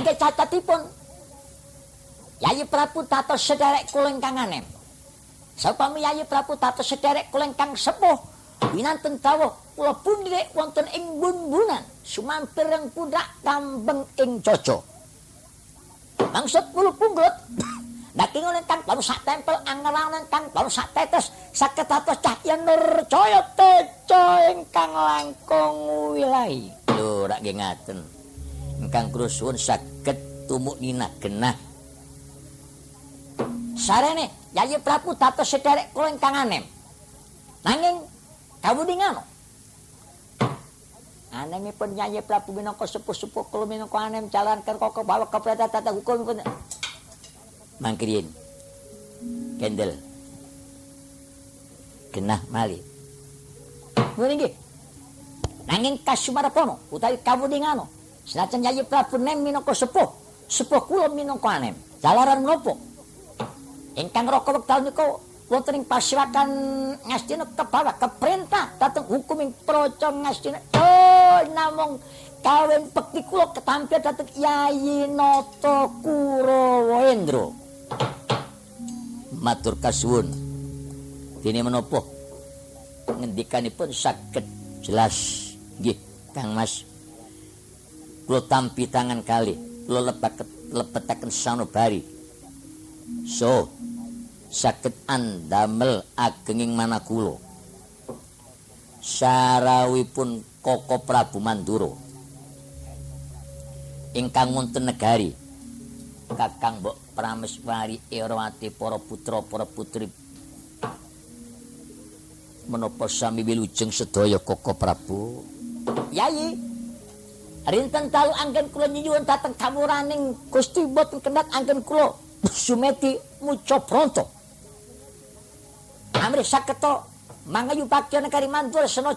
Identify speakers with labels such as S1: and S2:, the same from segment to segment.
S1: Kangge catatipun Yayi Prabu Tato sederek kula ingkang anem. Sapami Yayi Prabu Tato sederek kula ingkang sepuh winanten dawuh kula pundhik wonten ing bun-bunan sumampir ing pundak kambeng ing Jojo. Maksud kula punggut Naki ngono kang baru sak tempel angeran kang baru sak tetes saged atos cahya nur cahya tejo ingkang langkung wilahi. Lho rak ngaten. Ingkang krusuwun saged tumuk nina genah. Sarene Yayi Prabu dados sederek kula ingkang anem. Nanging kawudi ngono. Anemipun Yayi Prabu minangka sepuh-sepuh kula minangka anem jalan kerko kebawa kepreta tata hukum pun. mangkriyen kendel genah mali ngene nggih nanging kasumarapana utawi kawudingano senajan yayi prabu nem minangka sepuh sepuh kula minangka anem. Jalaran menapa ingkang raka wekdal niku wonten ing pasiwakan ngastina kebawa keperintah dhateng hukum ing praja ngastina oh namung kawin bekti kula ketampil dhateng yayi nata kurawa endra matur kasuwun. Dene menapa? Ngendikanipun saged jelas. Nggih Kang Mas kula tampi tangan kali. Kula lebet lebetaken sanubari. So saged andamel agenging manakula sarawipun Koko Prabu Mandura ingkang wonten negari. Kakang Mbok Prameswari Erawati para putra para putri. Menapa sami wilujeng sedaya Koko Prabu? Yayi Rinten talu anggen kula nyuwun dhateng kamuraning Gusti boten kendhat anggen kula sumeti muca pronto Amri saketo mangayu bagyan kari mantul seno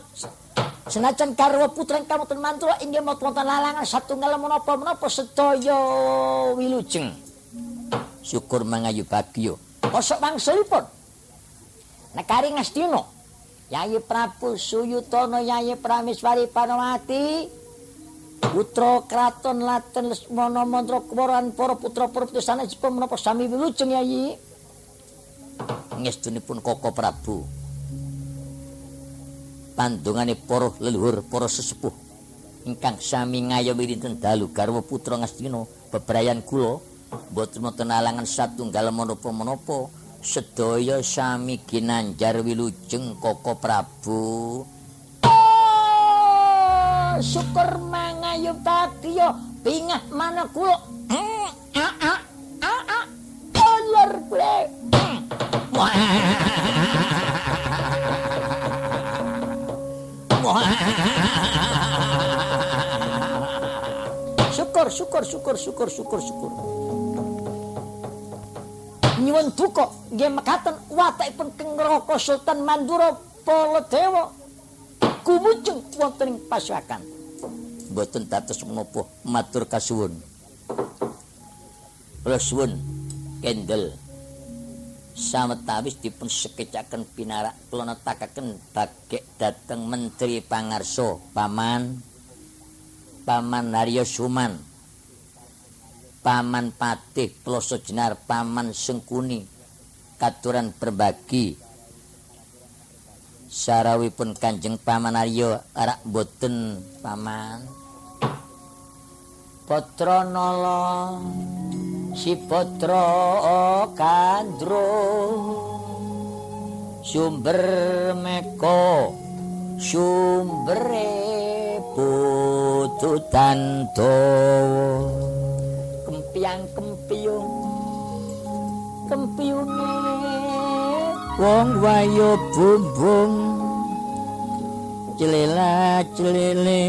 S1: senajan garwa putra ingkang wonten mantul inggih wonten lalangan satunggal menapa-menapa sedaya wilujeng. Syukur mangayu bagyo kosok mangsulipun. Nekari ngastina Yayi Prabu Suyutono Yayi Prameswari Panawati putra kraton Laten Lesmana mantra kuwaran para putra-putra sanèsipun menapa sami wilujeng Yayi ngestunipun Koko Prabu. Pandungane para leluhur para sesepuh. Ingkang sami ngayomi dinten dalu garwa putra Ngastina bebrayan kula mboten wonten alangan satunggal menapa-menapa sedaya sami ginanjar wilujeng Koko Prabu. Oh, syukur mana kula hmm, ah ah ah ah. Lor kula syukur syukur syukur syukur syukur syukur. Nyuwun duka nggih mekaten watakipun Kengraka Sultan Mandura Baladewa. Kumujeng wonten ing pasukan. Mboten dados menapa matur kasuwun. Kula suwun kendel. Sawetawis dipun sekecaken pinarak kula netakaken bagek dhateng Menteri Pangarso Paman Paman Haryo Suman Paman Patih Ploso Jenar Paman Sengkuni katuran berbagi. Sarawipun Kanjeng Paman Aryo arak boten Paman Putra Nala si Putra Kandro. Sumber meko sumbere pututan dawa kempiang kempiung kempiunge. Wong wayo bumbung celela celele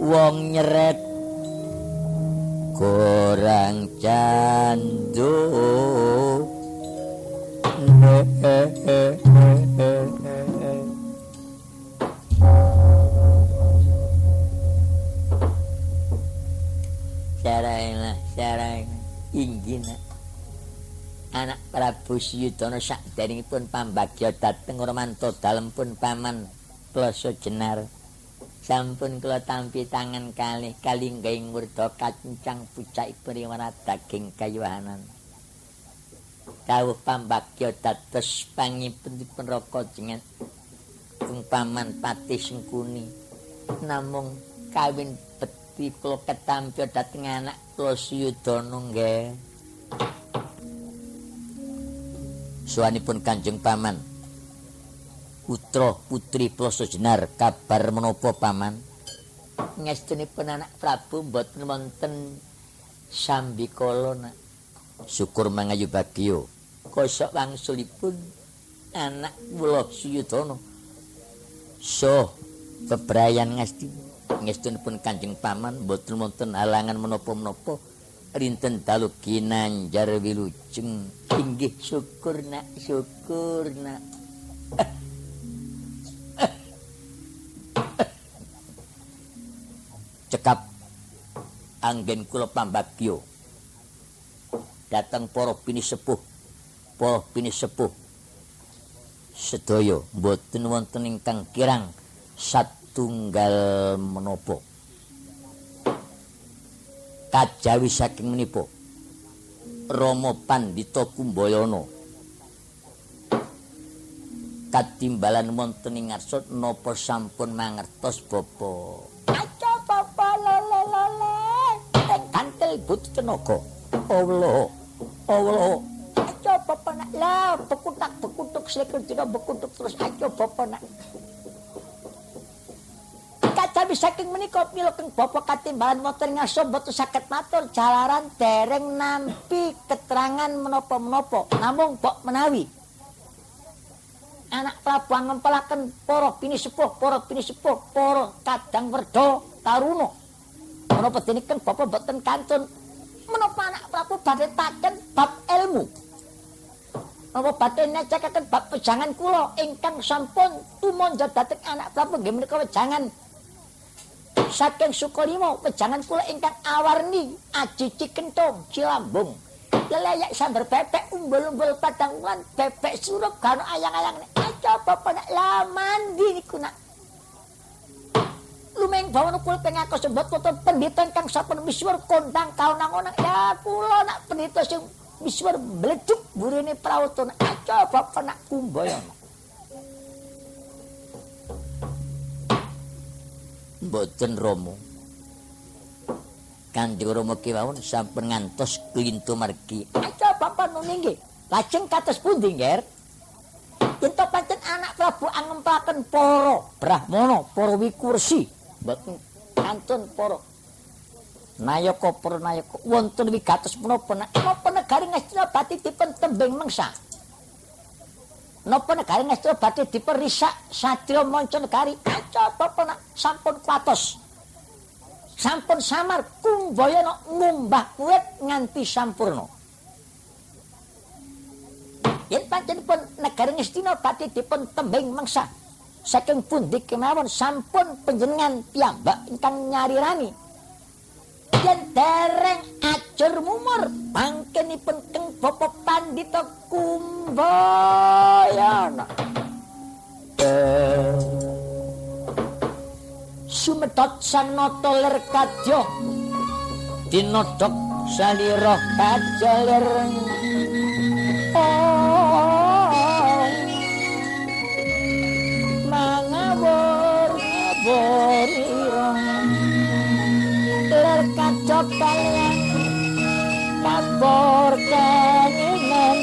S1: wong nyeret kurang candu Saraina, saraina, inggina. Anak Prabu Siyudana sakderengipun pambagya dhateng Romanto dalem pun paman Plasa Jenar. Sampun kula tampi tangan kalih kalinggaing murda kancang pucak priwana daging kayuhanan kawuh pambagya dados pangipun neraka jengat kung paman pati sengkuni. Namung kawin beti kula ketampi dhateng anak kula siyudana nggih. Suwanipun kanjeng paman putra putri ploso jenar kabar menapa paman? Ngestunipun anak prabu mboten wonten sambikala nak. Syukur mangayu bagyo kosok wangsulipun anak kula suyudana. So bebrayan ngesti ngestunipun kanjeng paman mboten wonten halangan menapa-menapa rinten dalu kinanjar wilujeng. Inggih syukur nak syukur nak cekap anggen kula pambagyo dateng para bini sepuh para bini sepuh. Sedaya mboten wonten ingkang kirang satunggal menapa. Kajawi saking menipu Romo Pandita Kumbayana. Katimbalan wonten ing ngarsa napa sampun mangertos Bapak but tenaga. Allah. Allah. Aja bapak nak lah bekutak bekutuk selikur tidak bekutuk terus aja bapak nak. Kacabi saking menika pila keng bapak katimbalan motor ngaso boten saged matur jalaran dereng nampi keterangan menapa-menapa namung bok menawi anak Prabu ngempelaken para bini sepuh para bini sepuh para kadang werda taruna menapa diniken bapak boten kantun menapa anak Prabu badhe taken bab ilmu? Apa badhe necekaken bab pejangan kula? Ingkang sampun tumanja dhateng anak Prabu nggih menika wejangan. Saking Sukalima wejangan kula ingkang awarni aji cikentung cilambung. Lelayak sambar bebek umbul-umbul padang lan bebek surup karo ayang-ayang aja bapak nak laman niku nak lumeng bawana kula pengako sebut wonten pendeta kang sampun misuwur kondang kaunang-onang ya kula nak pendeta sing misuwur bleduk burine praoton aja bapak nak kumbayana mboten romo Kanjeng Rama kewawon sampun ngantos klintu margi. Aja bapak nuninggi. Lajeng kados pundi, Nger? Yen pancen anak Prabu angempaken para brahmana, para wikursi, mboten kantun para nayaka para nayaka wonten wigatos menapa napa negari Ngastina bati dipun tembing mangsa? Napa negari Ngastina bati dipun risak satya manca negari aja apa sampun kwatos sampun samar kumbayana ngumbah kuwit nganti sampurna. Yen pancen pun negari Ngastina bati dipun tembing mangsa saking pundi kemawon sampun panjenengan piyambak ingkang nyarirani. Yen dereng ajur mumur pangkenipun keng bapa pandita kumbayana. Sumedot sang nata ler kadya. Dinodok salira kajaler oh borira ler kacok kalian kapor kangenan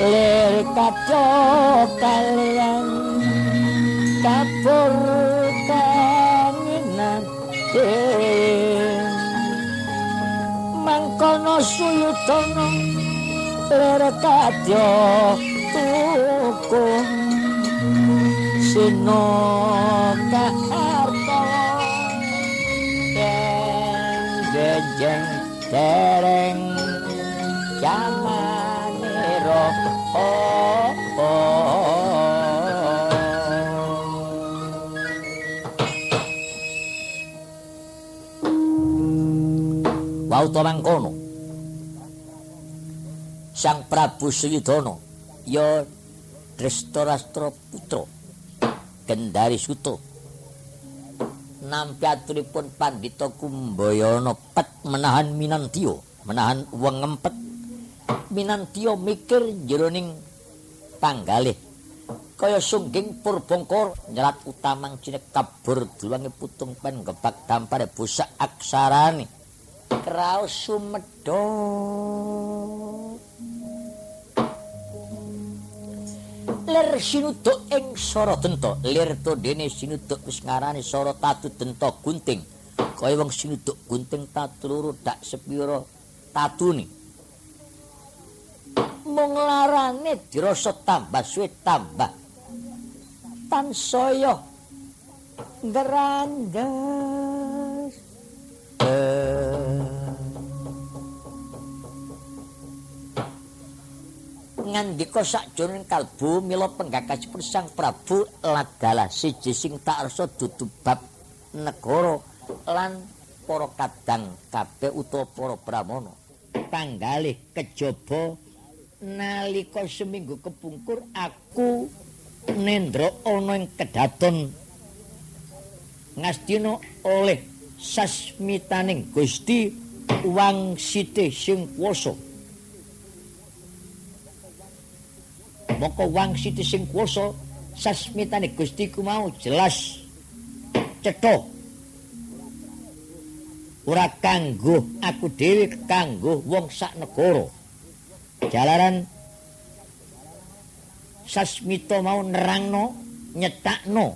S1: ler kacok kalian kapor kangenan mangkono suyutono ler kacok tukung sino kaarta yen jeng dereng jamaniro oh, Wau to mangkono. Sang Prabu Suyudana ya Drestarastra putra Kendari Suto. Nampi aturipun Pandhita Kumbayana pet menahan Minantiya, menahan wong ngempet. Minantiya mikir jroning tanggalih. Kaya sungging purbangkara nyerat utamang cinek kabur dulange putung pen gebak dampare busak aksarane. Kraos sumedha lir sinuduk ing sara denta. Lir to dene sinuduk wis ngarani sara tatu denta gunting. Kaya wong sinuduk gunting tatu loro dak sepira tatune. Mung larane dirasa tambah suwe tambah. Tansaya ngrandes ngandika sakjroning kalbu mila penggakasipun Sang Prabu Lagala. Siji sing tak rasa dudu bab negara lan para kadang kabeh utawa para pramana. Panggalih kejaba nalika seminggu kepungkur aku nendra ana ing kedaton. Ngastina oleh sasmitaning Gusti Wangsite sing kuwasa. Moko Wangsite sing kuwasa sasmitane Gusti ku mau jelas. Cetha. Ora kanggo aku dhewe kanggo wong sak negara. Jalaran. Sasmita mau nerangno nyetakno.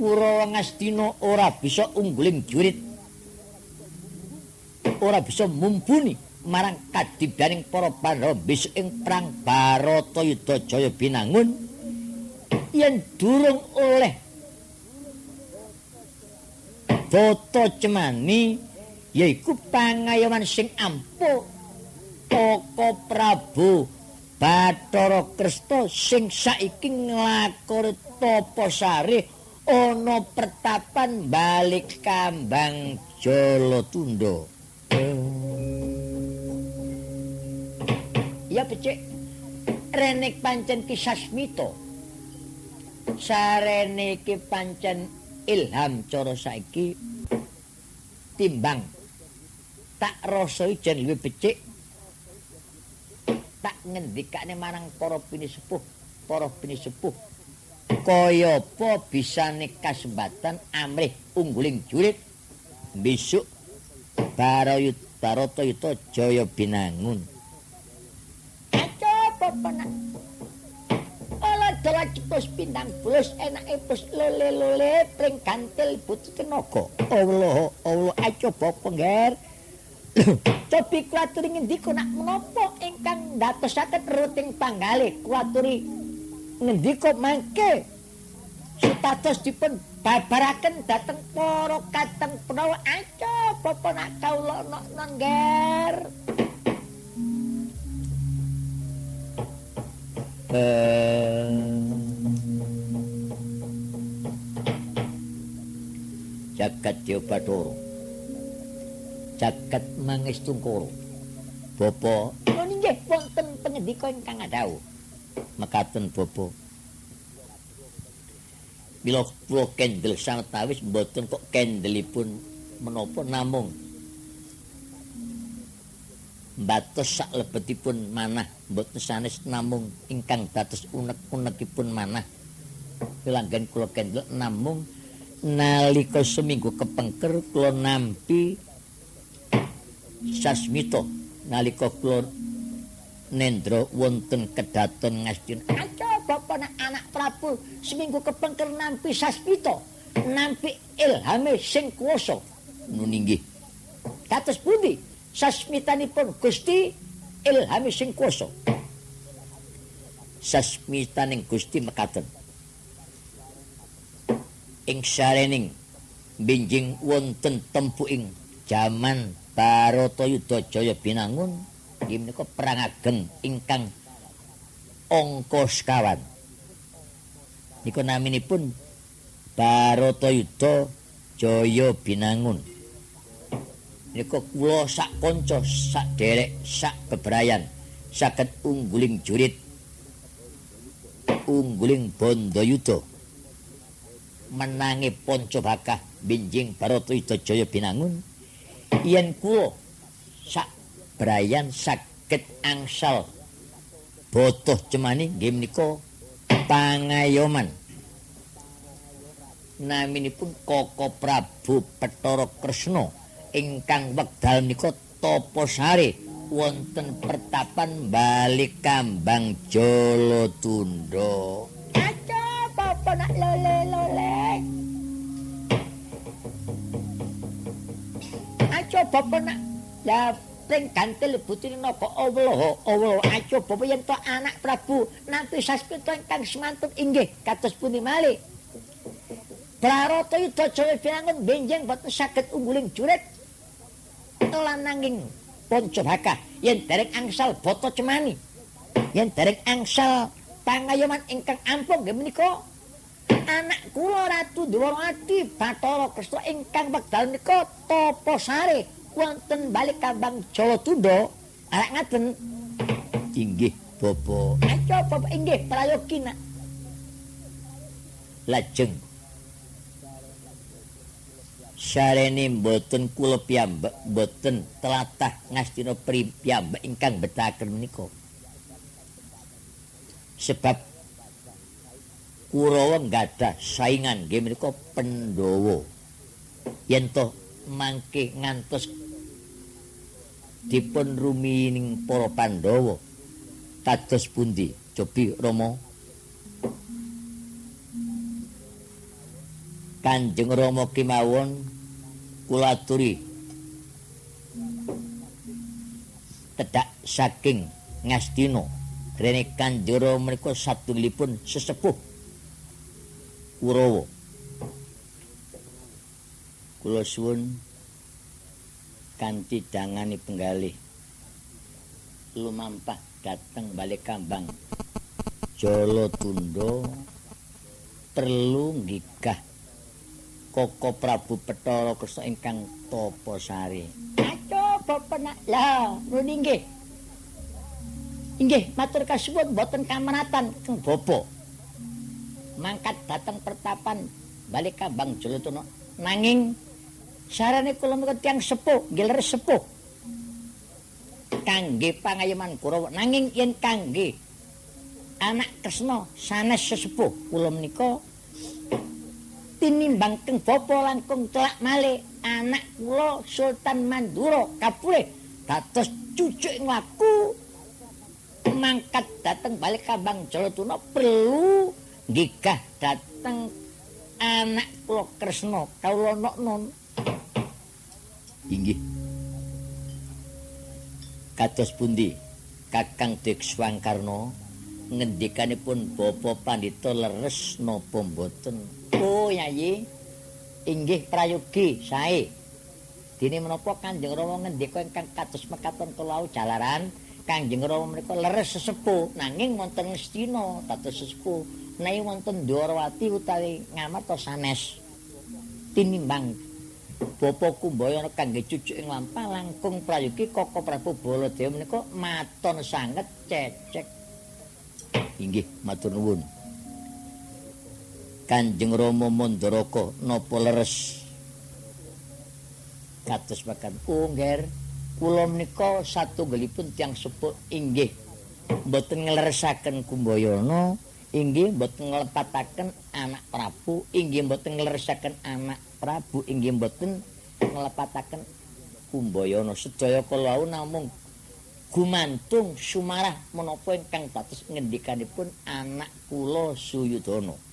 S1: Kurawa Ngastina ora bisa ungguling jurit. Ora bisa mumpuni marang kadibaning para besok ing perang Baratayuda Jaya Binangun yen durung oleh Boto cemani yaiku pangayaman sing ampuh Koko Prabu Bathara Krista sing saiki nglakoni tapa sari ana pertapan balik kambang Jalatunda. Ya becik renek pancen kisasmita. Sarene iki pancen ilham cara saiki timbang tak rasa ijen luwih becik tak ngendikane marang para pinisepuh, para pinisepuh. Kaya apa bisane kasempatan amrih ungguling jurit besok Barayut Barata Yuta Jaya Binangun. Aja pepenang. Ola dalah cepus pindang bulus enake pus lele-lele pring gantil butuh tenaga. Allah Allah aja pengger. Cobi kuaturi ngendika nak menapa ingkang ndatosaken ruting panggalih kuaturi ngendika mangke supados dipun babaraken dhateng para kateng penawa aca bapa nak kawula nok nangger jagat Dewa jagat mangestungkara. Bapa, oh nggih wonten pangendika ingkang adhau. Mekaten bapa. Bila kula kendel sangetawis mboten kok kendelipun menapa namung batos sak lebetipun manah mboten sanes namung ingkang dados unek-unekipun manah. Pilanggan kula kendel namung nalika seminggu kepengker kula nampi sasmita. Nalika kula nendra wonten kedaton ngastin aja bapak anak Prabu seminggu kepengker nampi sasmita nampi ilhame sing kuwasa. Nuninggih kados pundi sasmitanipun Gusti ilhame sing kuwasa sasmitaning Gusti mekaten ing sarening binjing wonten tempuing jaman Baratayuda Jaya Binangun menika perang ageng ingkang angka sekawan. Niku naminipun Baratayuda Jaya Binangun. Niku kula sak kanca, sak derek, sak bebrayan saged ungguling jurit ungguling Bandayuda. menangi Pancabakah binjing Baratayuda Jaya binangun yen kula sak brayan saged angsal botoh cemani nggih menika pangayoman naminipun Koko Prabu Petara Kresna ingkang wekdal menika Taposari wonten pertapan balik kambang Jolo Tunda. Aja apa nak lole-lole. Aja apa nak ya pring gantel butine napa Allah Allah aja apa yen to anak Prabu nanti saspita ingkang semantun inggih kados pundi malih. Prarata yuda Jawa Binangun benjing boten saged ungguling jurit lan nanging Pancabaka yen dereng angsal bata cemani. Yen dereng angsal pangayoman ingkang ampun nggih menika. Anak kula Ratu Dwarawati Bathara Kresna ingkang wekdal menika Taposari wonten balik kambang Jawa Tunda arek ngaten? Inggih Bapak. Ayo Bapak inggih prayogi nak. Lajeng sarene mboten kula piyambak mboten telatah ngastina piyambak ingkang betaken menika. Sebab Kurawa gadah saingan nggih menika Pandhawa. Yen to mangke ngantos dipun rumining para Pandhawa kados pundi? Cobi Rama Kanjeng Rama kemawon kula aturi. Tedak saking Ngastina rene Rama menika satunggalipun sesepuh Kurawa. Kula suwun kanthi dangani penggalih lumampah dateng balik kambang Jolo Tundo perlu gigah Koko Prabu Petara Kresna ingkang Taposari. Aco bapak nak lah, nuni nggih. Inggih, matur kasuwun boten kamanatan keng bobo. Mangkat dateng pertapan balik kambang Jolotono. Nanging sarane kula menika tiyang sepuh, nggih leres sepuh. Kangge pangayoman Kurawa nanging yen kangge anak Kresna sanes sesepuh kula menika tinimbang keng bapa langkung celak malih anak kula Sultan Mandura kapulih dados cucuk nglaku mangkat dateng balik kabang Jalatuna perlu gigah dateng anak kula Kresna kawula non inggih. Kados pundi? Kakang Dekswangkarna ngendikanipun bapa pandhita leres napa mboten Oh Yayi. Inggih prayogi sae. Dene menapa Kanjeng Rama ngendika ingkang kados mekaten kula jalaran Kanjeng Rama menika leres sesepuh nanging wonten Ngastina dados sesepuh naik wonten Dwarawati utawi ngamarta sanes tinimbang Bapa Kumbayana kangge cucuk ing lampah langkung prayogi Koko Prabu Baladewa menika maton sanget cecek. Inggih matur nuwun. Kanjeng Rama Mandaraka napa leres? Kados makan ungger kula menika satunggalipun tiyang sepuh inggih. Mboten ngleresaken Kumbayana inggih mboten nglepataken anak Prabu inggih mboten ngleresaken anak Prabu inggih mboten nglepataken Kumbayana. Sedaya kula namung gumantung sumarah menapa ingkang dados ngendikanipun anak kula Suyudana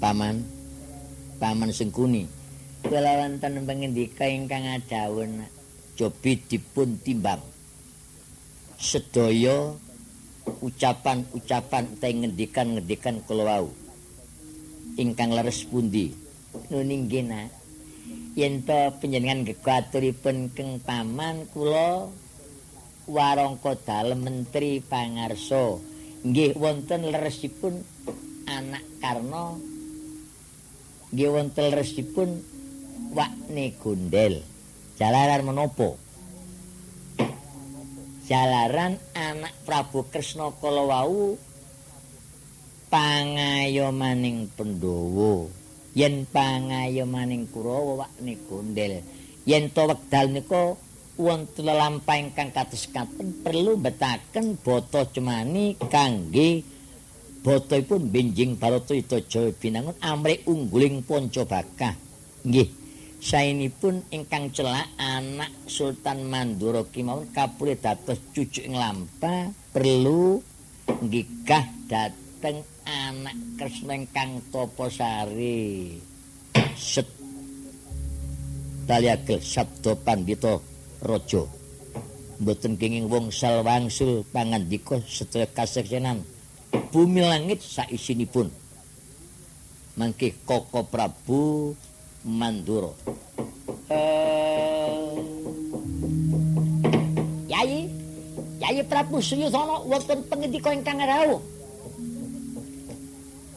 S1: paman paman sengkuni kelawanten pangendika ingkang adawun jobi dipun timbang. Sedaya ucapan-ucapan utawi ngendikan-ngendikan kula wau. Ingkang leres pundi? Nuninggena yen to panjenengan gegaturipun keng paman kula warangka dalem menteri pangarsa. Nggih wonten leresipun anak Karno nggih wonten resipun wakne gondel jalaran menopo jalaran anak Prabu Kresna kala wau pangayomaning Pandhawa. Yen pangayomaning Kurawa wakne gondel yen to wekdal nika wonten lelampah ingkang kados katen perlu betaken bata cemani kangge bataipun benjing Barata Itaja binangun. Amrih ungguling Pancabakah nggih. Saenipun ingkang celak anak Sultan Mandura kimawon kapulih dados cucuk ing lampah perlu nggigah dateng anak Kresna ingkang Taposari. Set. Daliagel sabda pandita raja. Mboten kenging wong salwangsul pangandika sedaya kaseksenan bumi langit saisinipun mangke Koko Prabu Mandura. Uh, Yai, Yai Prabu Suyudana wonten pangendika ingkang rawuh.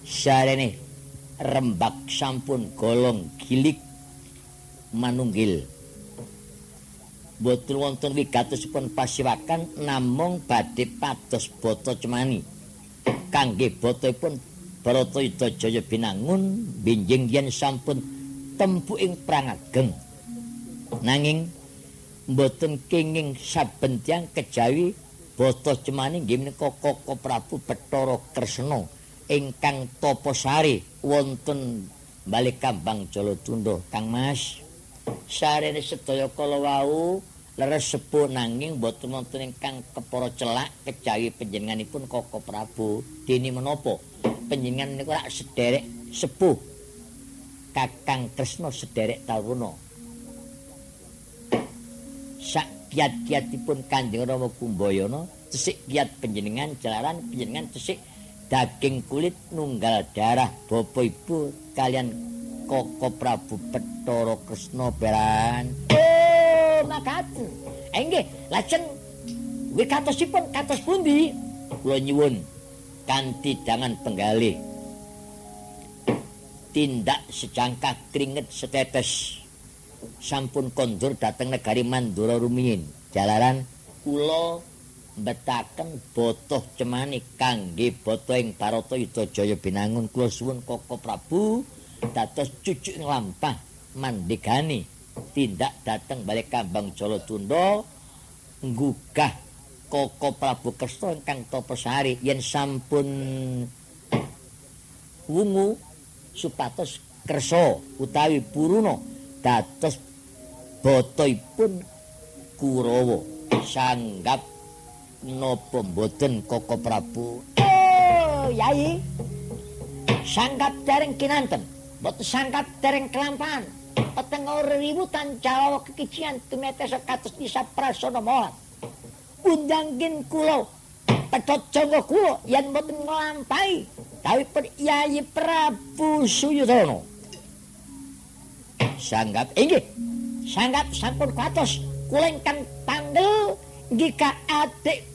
S1: Sarene rembak sampun golong gilik manunggil. Boten wonten wigatosipun pasiwakan namung badhe pados bata cemani. Kangge botipun Barata Jaya binangun binjing yen sampun tempu ing perang ageng. Nanging mboten kenging saben tiyang kejawi bata cemani nggih menika Koko Prabu Bathara Kresna ingkang Taposari wonten balik Kambang Jalatunda Kang Mas. Sarene sedaya kala wau leres sepuh nanging mboten wonten ingkang kepara celak kejawi panjenenganipun Koko Prabu dene menapa panjenengan niku rak sederek sepuh Kakang Kresna sederek taruna. Sak kiat-kiatipun Kanjeng Rama Kumbayana, tesik kiat panjenengan jalaran panjenengan tesik daging kulit nunggal darah bapa ibu kalian Koko Prabu Bathara Kresna Beran. Makaten. Enggih, lajeng wikatosipun katos pundi? Kula nyuwun kanthi dangan penggalih. Tindak secangkah keringet setetes. Sampun kondur dateng negari Mandura rumiyin jalaran kula betaken botoh cemani kangge botoh ing Yuda Jaya binangun. Kula suwun Koko Prabu dados cucuk lampah mandigani tindak dateng balik Kambang Jalatunda nggugah Koko Prabu Kersto ingkang Toposari yen sampun wungu supatos kersa utawi puruna dados botoipun Kurawa. Sanggap napa mboten Koko Prabu? Oh yai. Sanggap dereng kinanten. Boten sanggap dereng kelampahan peteng ributan Jawa kekician tumetes kados bisa prasana molat undangin kula pedhot jangga kula yen mboten nglampahi Kawipun Yayi Prabu Suyudana. Sanggap inggih. Sanggap sampun katos kula ingkang tanggal nggih adik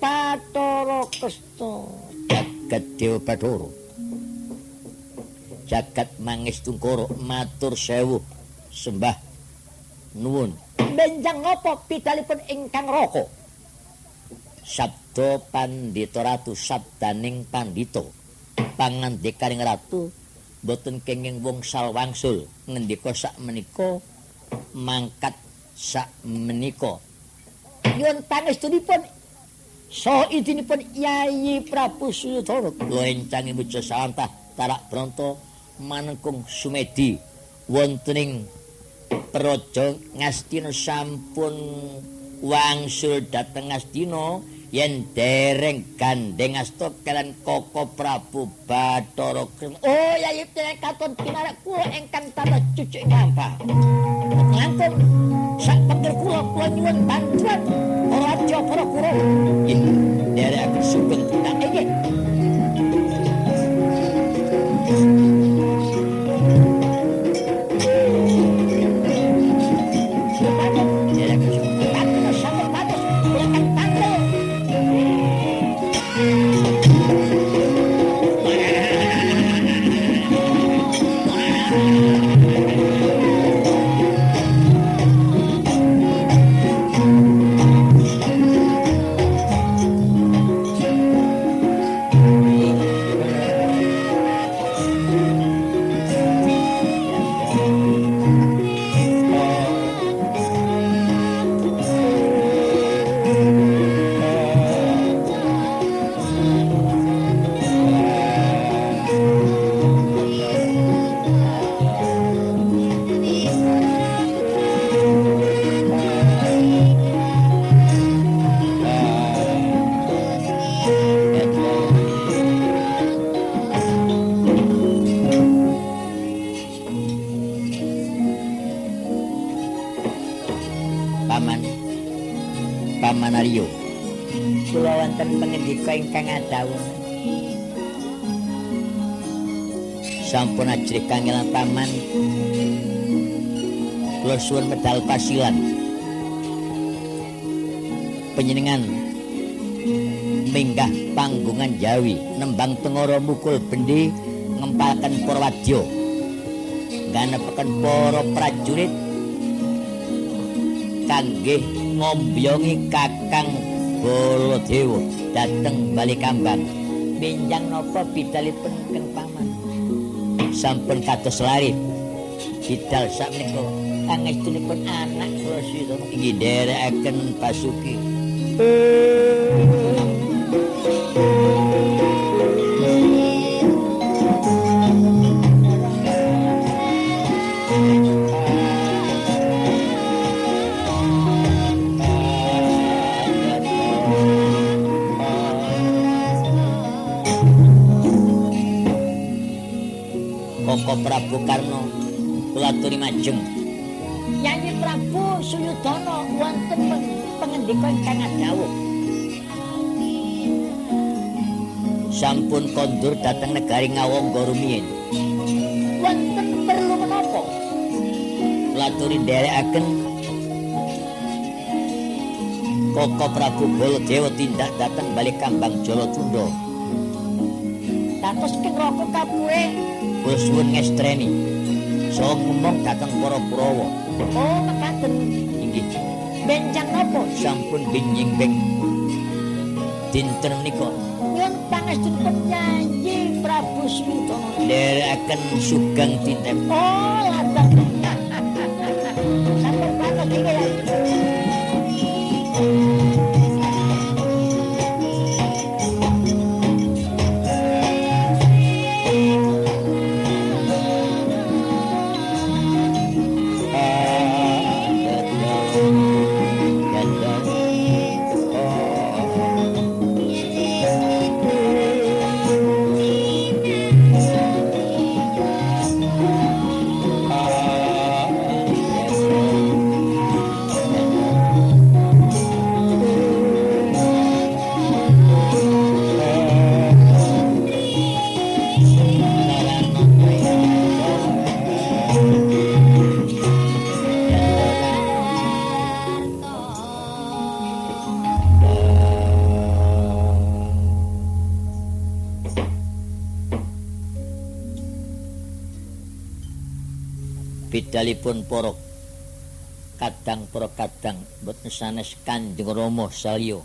S1: Bathara Kresna. Jagat Dewa Bathara. Jagat Mangestu Koro matur sewu sembah nuwun. Benjang napa pidalipun ingkang raka? Sabda Pandita Ratu sabdaning Pandita. pangandikaning ratu boten kenging wong salwangsul ngendika sak menika mangkat sak menika nyuwun pangestunipun so idinipun Yayi Prabu Suyudana kula encangi muja sawantah tarak bronto manengkung sumedi wontening praja Ngastina sampun wangsul dhateng Ngastina yen dereng gandeng asta kalian Koko Prabu Bathara Kresna. Oh, yayi katon pinarak kula ingkang tansah cucuk gampang. Langkung sak pengger kula kula nyuwun bantuan raja para kura. Yen derek sugeng tindak iki. Medal pasilan. Penjenengan minggah panggungan Jawi nembang tengoro mukul bendi ngempalkan porwadyo ganepaken para prajurit kangge ngombyongi kakang Baladewa. Dateng Balikambang. Minjang napa bidalipun keng paman? Sampun kados lari bidal sakmenika angestunipun anak kula sira inggih nderekaken pasuki. Koko Prabu Karno kula aturi majeng pangendika ingkang dawuh. Sampun kondur dateng negari Ngawangga rumiyin Wonten perlu menapa? Kula aturi nderekaken Koko Prabu Baladewa tindak dateng balik kambang Jalatunda Dados keng roko kabuhe. Kula suwun ngestreni. So ngomong dateng para Kurawa oh mekaten. Inggih benjang napa sampun binjing beng dinten menika nyuwun pangestunipun nyanyi Prabu Sudana. Nderekaken sugeng tintep oh latang bidalipun para kadang para kadang boten sanes Kanjeng Rama salya.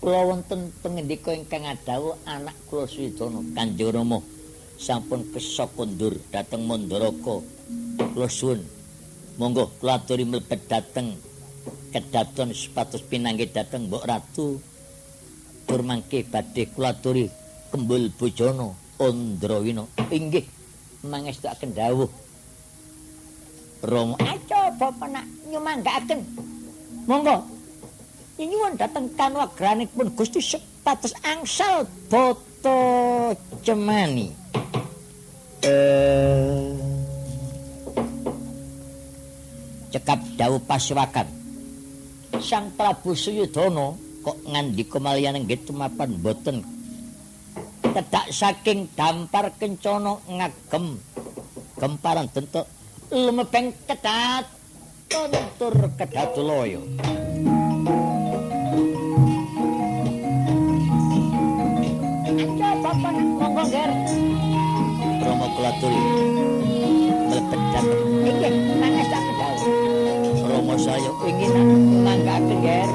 S1: Kula wonten pangendika ingkang adawuh anak kula Swidana Kanjeng Rama. Sampun kesa kondur dhateng Mandaraka. Kula suwun. Monggo kula aturi mlebet dhateng kedaton sepatus pinanggih dhateng Mbok Ratu. Tur mangke badhe kula kembul bojana Andrawina. Inggih mangestakaken dawuh Romo aja bapak nak nyumanggaaken. Monggo. Nyuwun dateng kanugrahipun Gusti sepatus angsal boto cemani. Eh cekap dawuh paswakan. Sang Prabu Suyudana kok ngandika maliyan nggih tumapan boten kedak saking dampar kencana ngagem gemparan dentuk lumebeng kedat kontur kedat loyo. Aja bapak. Monggo ger. Romo kulatul mlebet dateng iki nangis tak kedal Romo saya ingin mangga ger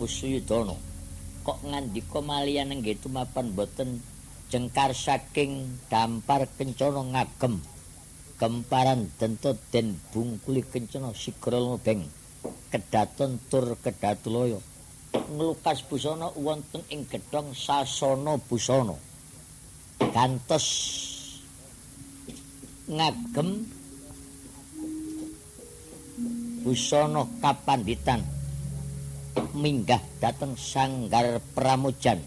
S1: Prabu Suyudana kok ngandika maliyan nggih tumapan boten? Jengkar saking dampar kencana ngagem. Gemparan dentut den bungkuli kencana sigra lobeng kedaton tur kedatulaya. Nglukas busana wonten ing gedhong sasana busana. Gantos ngagem busana kapanditan minggah dateng sanggar pramujan.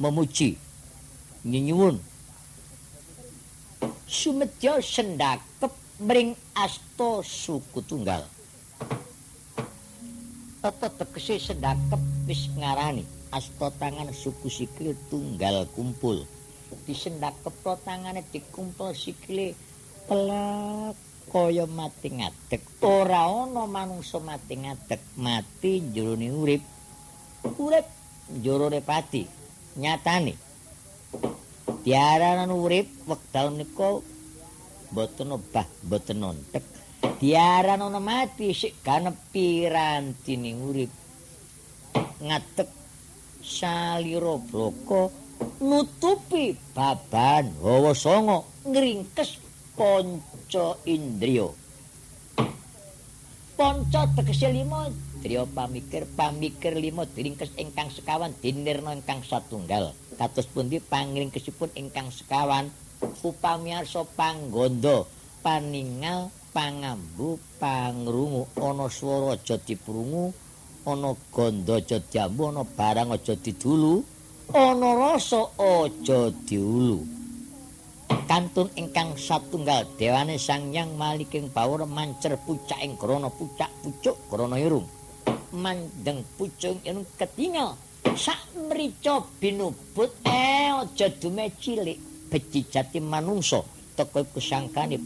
S1: Memuji nyinyuwun sumedya sendakep mring asta suku tunggal. Tata tegese sendakep wis ngarani asta tangan suku sikil tunggal kumpul. Disendakep tangane dikumpul sikile pelak kaya mati ngadeg. Ora ana manungsa mati ngadeg. Mati jroning urip. Urip jroning pati nyatane. Diaranan urip wekdal menika boten obah boten nontek. Diaranan mati sik ganepi rantine urip. Ngadeg salira bloko nutupi baban hawa sanga ngringkes panca indriya. Panca tegese lima driya pamikir pamikir lima diringkes ingkang sekawan dinirna ingkang satunggal. Kados pundi pangringkesipun ingkang sekawan upami arsa panggondo paningal pangambu pangrungu ana swara aja diprungu ana ganda aja diambu ana barang aja didulu ana rasa aja diulu kantun ingkang satunggal dewane sang yang maliking bawur mancer pucak ing krana pucak pucuk krana irung. Mandeng pucung irung ketingal. Sak mrica binubut eh aja dume cilik. Beci jati manungsa teko iku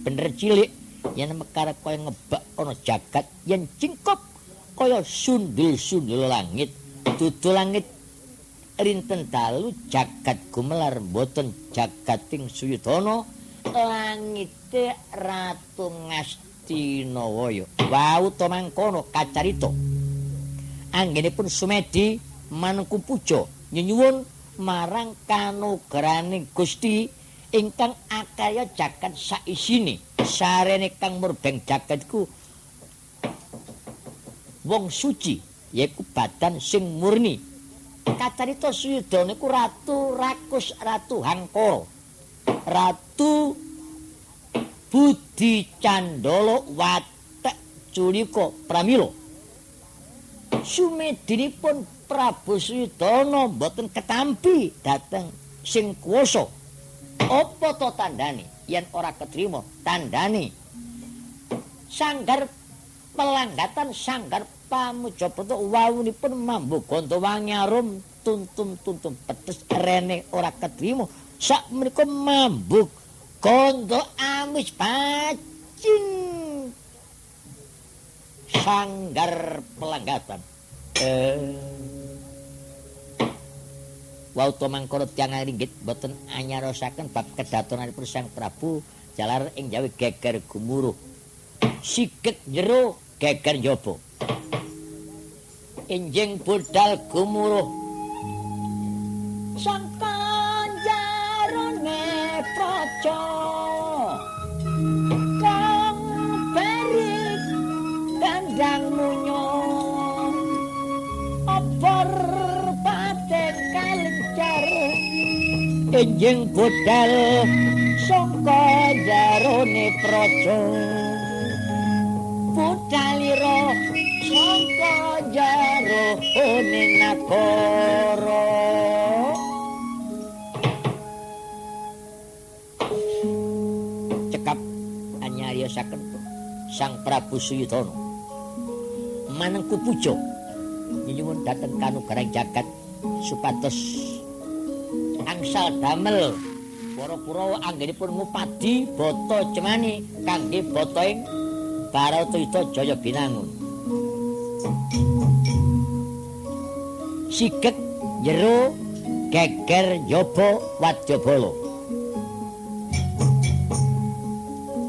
S1: bener cilik. Yen mekar kaya ngebak ana jagat yen cingkop kaya sundul-sundul langit. Dudu langit rinten dalu jagat gumelar boten jagating suyudana langite ratu ngastinawaya. Wau to mangkono kacarita. Anggenipun sumedi manungku puja nyuwun marang kanugraning Gusti ingkang akaya jagat saisine. Sarene kang murbeng jagat iku wong suci yaiku badan sing murni kacarita Suyudana iku ratu rakus ratu Hangkara. Ratu Budi Candala Watek Culika Pramila. Sumedinipun Prabu Suyudana mboten ketampi dhateng sing kuwasa. Apa to tandane yen ora ketrima? Tandane sanggar pelanggatan sanggar pamujabrata wawunipun mambu ganta wangi arum. Tuntum-tuntum pedes rene ora kedrimo sak menika mambu ganta amis pacin sanggar pelanggatan eh. Wau to mangkara tiyang ringgit boten anyarosaken bab kedatonanipun Sang Prabu jalar ing Jawi geger gumuruh. Siget jero geger njaba. Enjing budal gumuruh. Sang kanjarane praja. Kang berit kandang munyo. Opor paten kalencar enjing budal. Sangka jarone praja. Budalira sangka jaro. Ning nakara cekap anyariosaken Sang Prabu Suyudana. Manengku puja. Nyuwun dhateng kanugrahan jagat supados angsal damel para Kurawa anggenipun ngupadi bata cemani kangge bata ing Baratayuda Jaya Binangun. Sigek jero geger yoba wadyabala.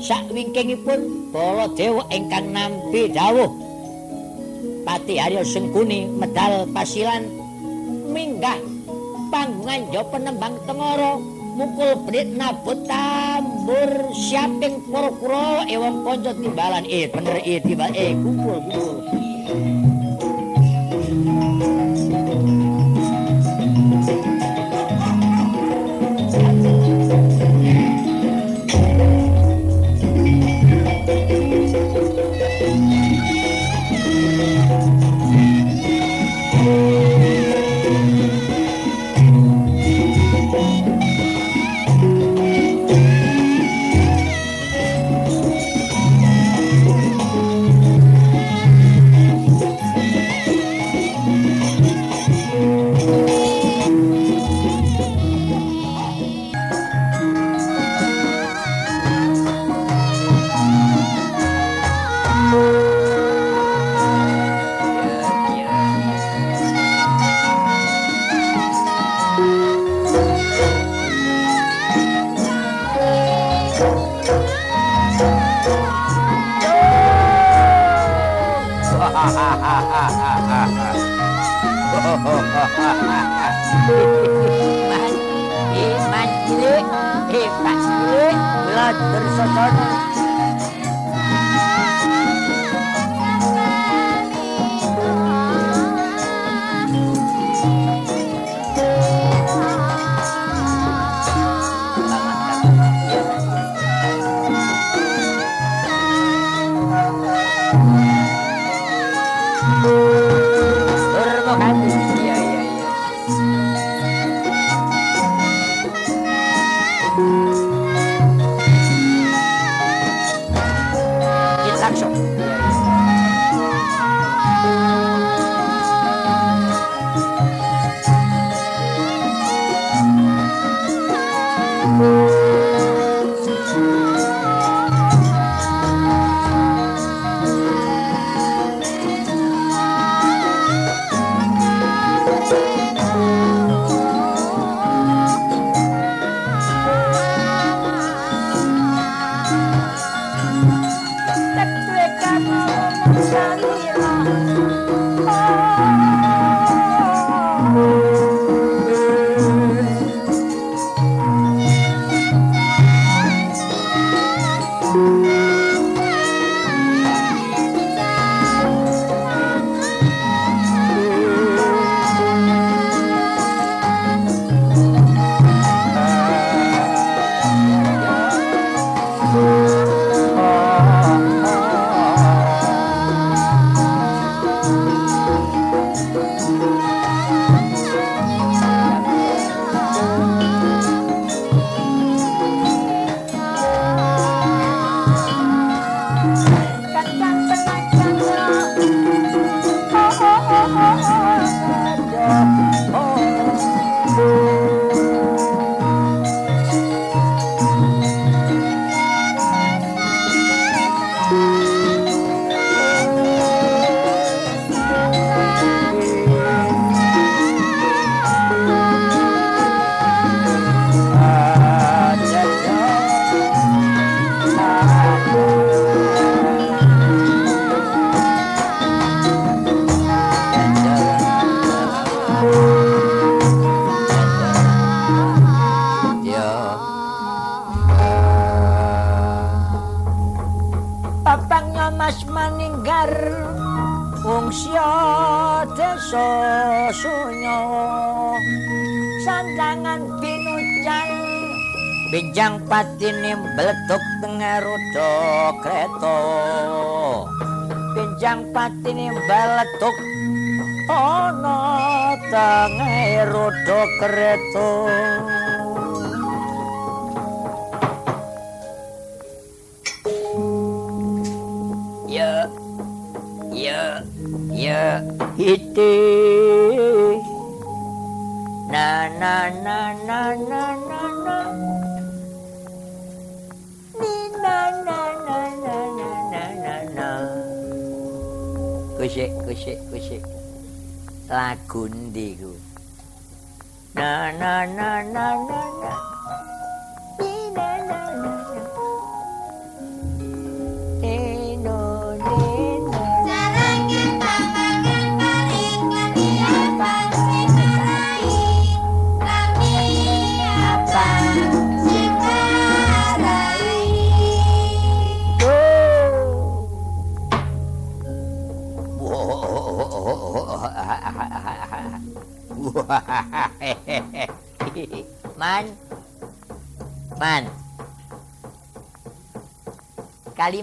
S1: Sakwingkingipun Baladewa ingkang nampi dawuh. Pati Arya Sengkuni medal pasilan minggah panggungan jo penembang tengoro mukul brit nabut tambur siaping kuro-kuro ewang konco timbalan. Eh bener eh timbal eh kumpul kumpul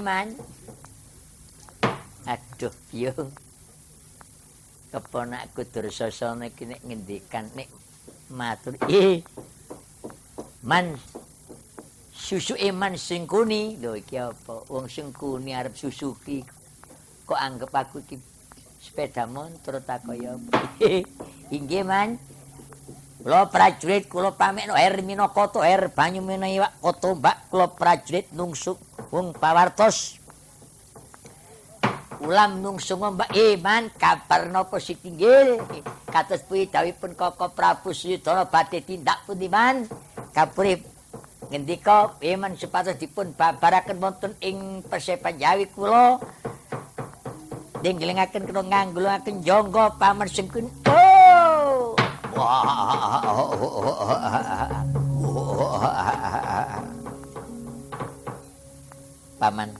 S1: Kaliman. Aduh, yo. Keponakku Dursasana iki nek ngendikan nek matur, "Eh. Man susu eman sing kuni." Lho iki apa? Wong sing kuni arep susuki. Kok anggap aku iki sepeda motor tak apa? Inggih, Man. Kula prajurit kula pamekno air Minakoto air banyu iwak koto Mbak kula prajurit nungsuk wong pawartos. Ulam nungsung Mbak Iman kabar napa sitinggil kados puyi dawuhipun Koko Prabu Suyudana badhe tindak pundi man kapurip ngendika Iman supados dipun babaraken wonten ing persepan Jawi kula. Denggelingaken kena nganggulaken jangga paman sengkun oh Paman.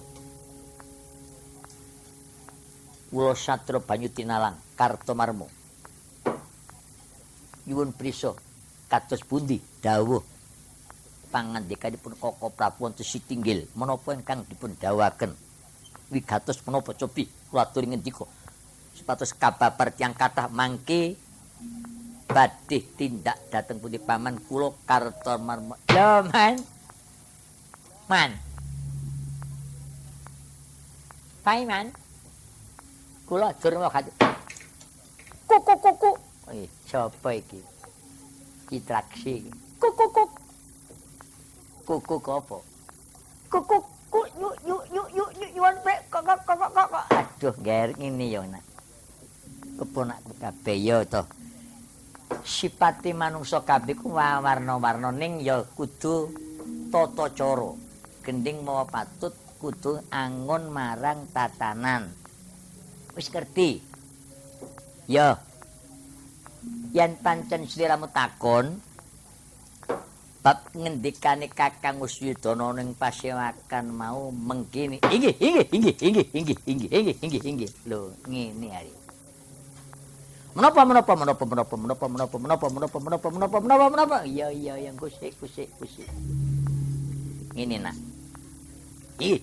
S1: Kula Satro Banyu Tinalang Kartomarmo. Nyuwun prisa kados pundi? Dawuh. Pangandikanipun Koko Prabu wonten Sitinggil. Menapa ingkang dipun dawuhaken wigatos menapa cobi? Kula aturi ngendika. Supados kababar tiyang kathah mangke badih tindak dateng pundi paman kula karto marmo ya man. Man. Pai man. Kulo jurno kati kuku kuku eh sapa iki? Kitraksi kuku kuku kuku kopo kuku ku yu yu yu yu yu yu yu kok kok kok kok aduh ger ngene yo nak. Keponak kabeh yo toh. Sipati manungsa kabeh ku warna-warna ning ya kudu tata cara. Gending mawa patut kudu angon marang tatanan. Wis ngerti? Ya. Yen pancen sliramu takon bab ngendikane Kakang Usyudana ning pasewakan mau mengkini. Inggih inggih inggih inggih inggih inggih inggih inggih lho ngene ari Menapa menapa menapa menapa menapa menapa menapa menapa menapa menapa menapa menapa iya iya yang kusik kusik kusik ini nak ih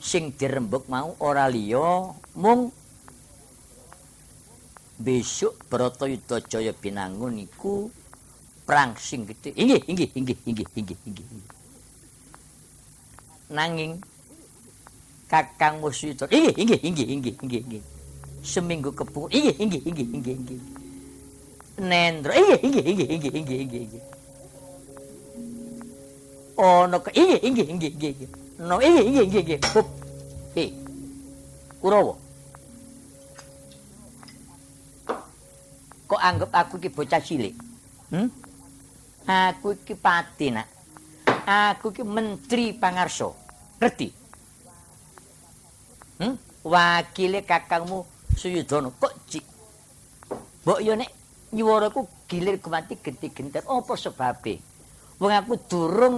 S1: sing dirembuk mau ora liya mung besok Brata Yudha Jaya binangun iku perang sing gedhe inggih inggih inggih inggih inggih inggih nanging Kakang Musyidra inggih inggih inggih inggih inggih inggih seminggu kepu inggih inggih inggih inggih inggih nendro inggih inggih inggih inggih inggih inggih inggih ono ke inggih inggih inggih inggih no inggih inggih inggih inggih hup he kurawa kok anggap aku ki bocah cilik hmm aku ki pati nak aku ki menteri pangarso ngerti hmm wakile kakangmu Suyudana kok cik. Mbok yo nek nyuwaraku gilir kumati genti-genter apa sebabe? Wong aku durung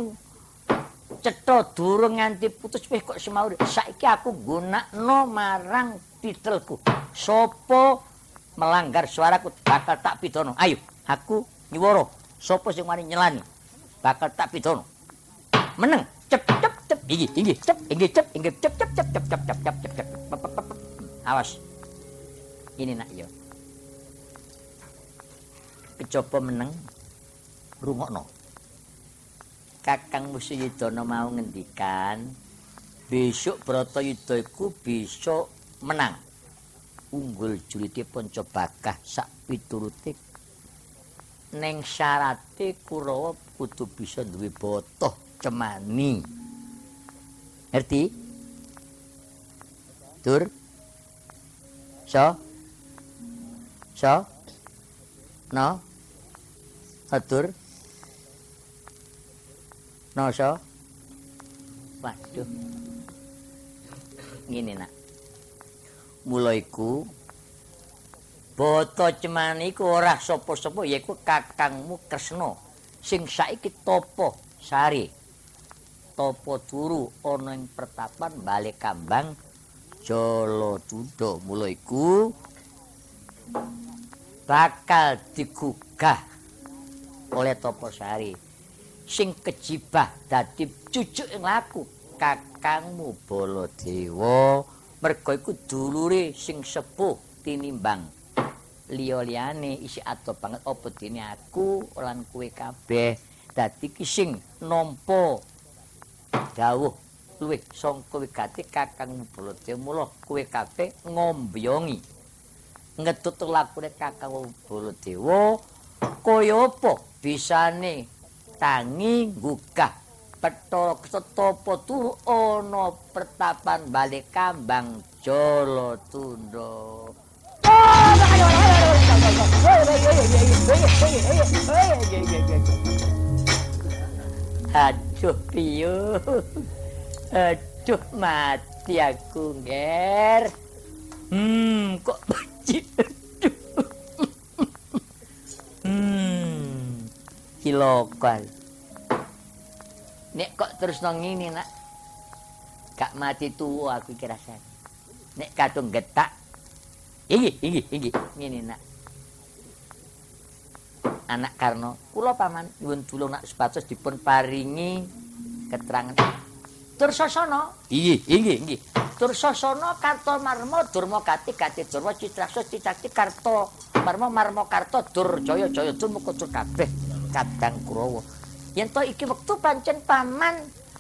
S1: cetha durung nganti putus wis kok semaur. Saiki aku gunakno marang titelku. Sopo melanggar suaraku bakal tak pidana. Ayo, aku nyuwara. Sopo sing wani nyelani bakal tak pidana. Meneng, cep cep cep iki, iki cep, iki cep, iki cep cep cep cep cep cep cep. Awas. Ini nak yo. Kecoba meneng rungokno. Kakang musiyudana mau ngendikan besok broto iku bisa menang. Unggul julite panca bakah sak piturute. Ning syarate kurawa kudu bisa duwe botoh cemani. Ngerti? Tur So? So? No? Atur? No, so? Waduh. Ngene nak. Mula iku Bata cemani iku ora sapa-sapa yaiku kakangmu Kresna sing saiki topo sari. Topo turu ing pertapan balik kambang Jolo Tunda. Mula iku bakal digugah oleh Topo Sari. Sing kejibah dadi cucuk ing laku kakangmu Baladewa. Merga iku dulure sing sepuh tinimbang liya-liyane isi ato banget. Apa dene aku lan kowe kabeh? Dadi ki sing nampa dawuh. Luwih sangka wigati kakang Baladewa mula kowe kabeh ngombyongi ngedut lakune kakang Baladewa kaya apa bisane tangi gugah petha setapa turu ana pertapan balik kambang Jolo Tunda. Aduh piyo. Aduh mati aku nger. Hmm, kok. Hmm. Kilokal. Nek kok terus nang ngene nak. Gak mati tuwa aku iki rasane. Nek kadung getak Iki, iki, iki, ngene nak. Anak Karno, kula paman nyuwun tulung nak sepatus dipun paringi keterangan. Tursasana. Iki, iki, iki. Tursasana Karto Marmo Durma Gati Gati Durma Citraksa Cicakti Karto Marmo Marmo Karto Durjaya Jaya Durmuka Dur kabeh kadang Kurawa. Yen to iki wektu pancen paman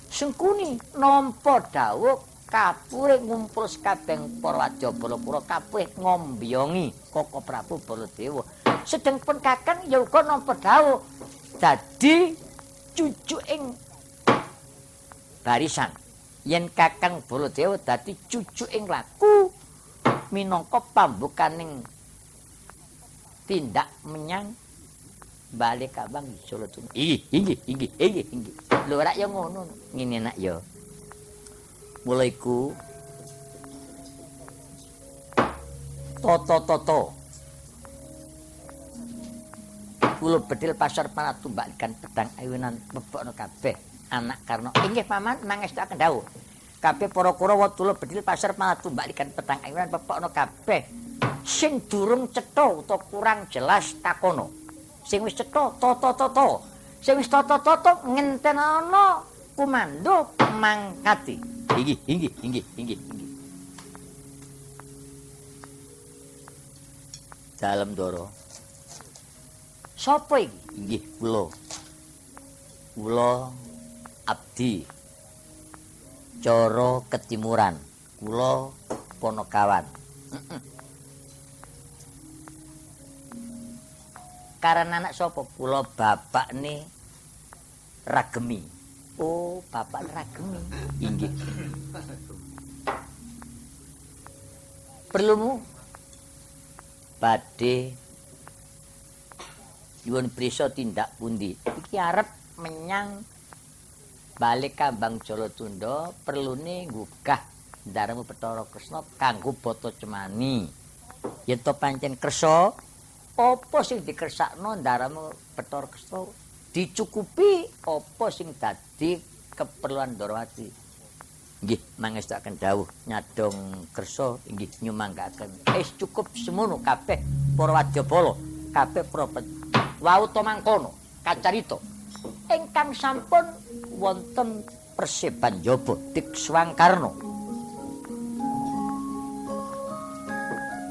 S1: sengkuni nampa dawuh kapure ngumpul sakabeng para wadya Balapura kabeh ngombyongi Koko Prabu Baladewa. Sedeng pun Kakang ya uga nampa dawuh dadi cucu ing barisan. Yen Kakang Baladewa dadi cucu ing laku minangka pambukaning tindak menyang balik kabang Solo Tunggu. Iki, iki, iki, iki. Lho ora ya ngono. Ngene nak ya. mulai ku toto-toto kulo bedil pasar panatu mbak ikan pedang ayunan mebok no kabeh anak karena inggih paman mangesta kendau. Kabeh para kurawa tulo bedil pasar panatu mbak ikan pedang ayunan mebok no kabeh. Sing durung cetha utawa kurang jelas takono sing wis cetha toto-toto. Sing wis toto-toto ngentenono komando mangkati. Inggih inggih inggih inggih inggih. Dalem doro. Sapa iki? Inggih kula. Kula abdi. Cara ketimuran. Kula ponokawan karena anak sapa? Kula bapak nih ragemi. Oh, bapak ragemi. Inggih. Perlumu? Badhe. Nyuwun prisa tindak pundi? Iki arep menyang balik Kambang Jalatunda perlune nggugah ndaremu Bathara Kresna kanggo bata cemani. Yen to pancen kersa, apa sing dikersakno ndaremu Bathara Kresna dicukupi apa sing dadi keperluan Dorowati. Nggih, mangestaken dawuh nyadong kersa inggih nyumanggaken. Wis cukup semono kabeh para wadyabala, kabeh para wau to mangkono kacarita. Ingkang sampun wonten perseban jaba dik swangkarna.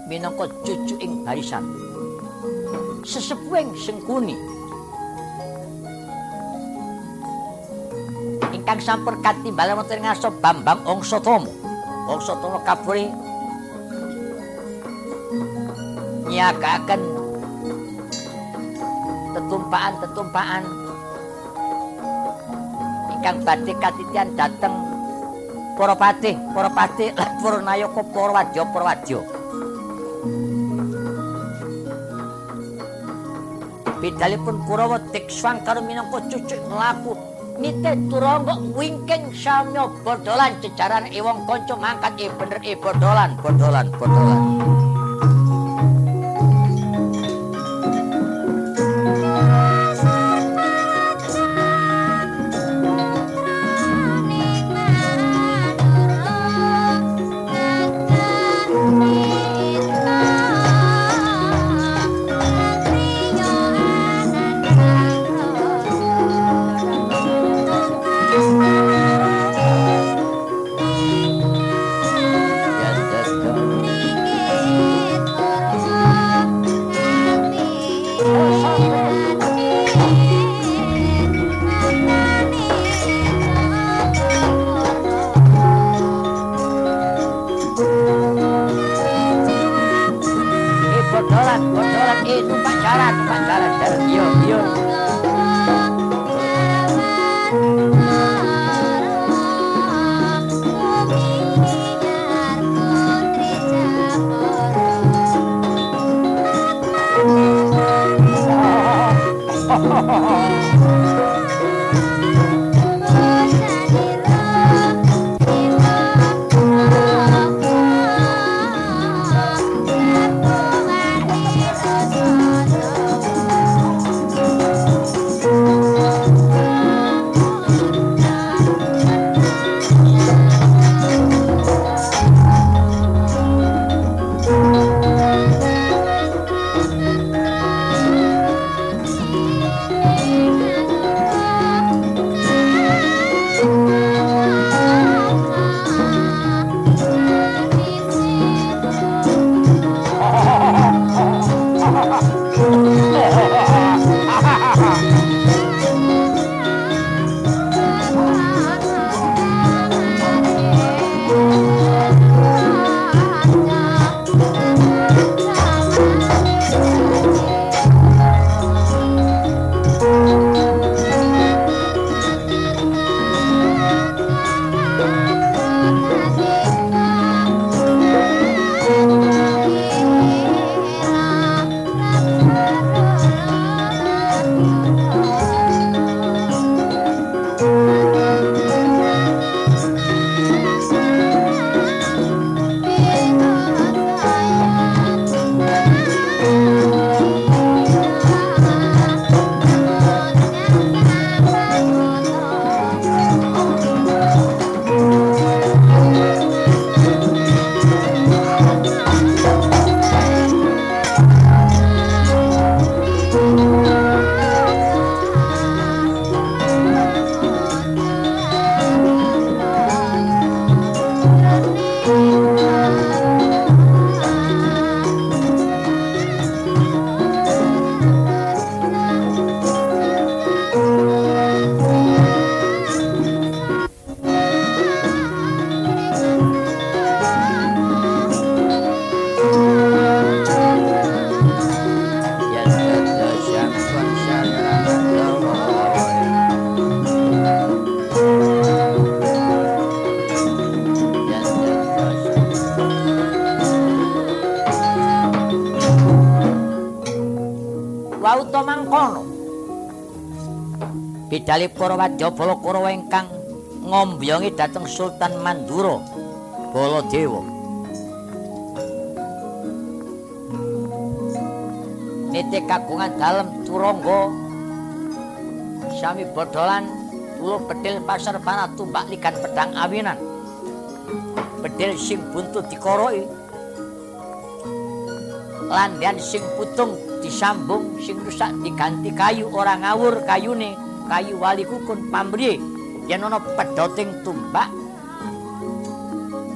S1: Minangka cucu ing barisan. Sesepuing sengkuni ingkang sampun katimbal wonten ngaso Bambang Angsatama. Angsatama kaburi nyagaken tetumpakan-tetumpakan ingkang badhe katitian dhateng para patih, para patih lan para nayaka para wadya para wadya. Pidhalipun Kurawa Tikswang karo minangka cucuk nglaku nite turangga wingking samya bodolan jejaran ewong kanca mangkat e bener eh, e bodolan bodolan, bodolan. bodolan, bodolan, eh sumpah jarat, sumpah jarat, jarat, iyo, iyo. Ha ha ha ha! Bidali para wadyabala Kurawa ingkang ngombyongi dhateng Sultan Mandura Baladewa. Nite kagungan dalem turangga sami bodolan kula bedil pasar panah tumpak ligan pedang awinan. Bedil sing buntut dikoroi. Landian sing putung disambung sing rusak diganti kayu. Orang ngawur kayune kayu wali kukun pamriye yen ana pedhoting tumbak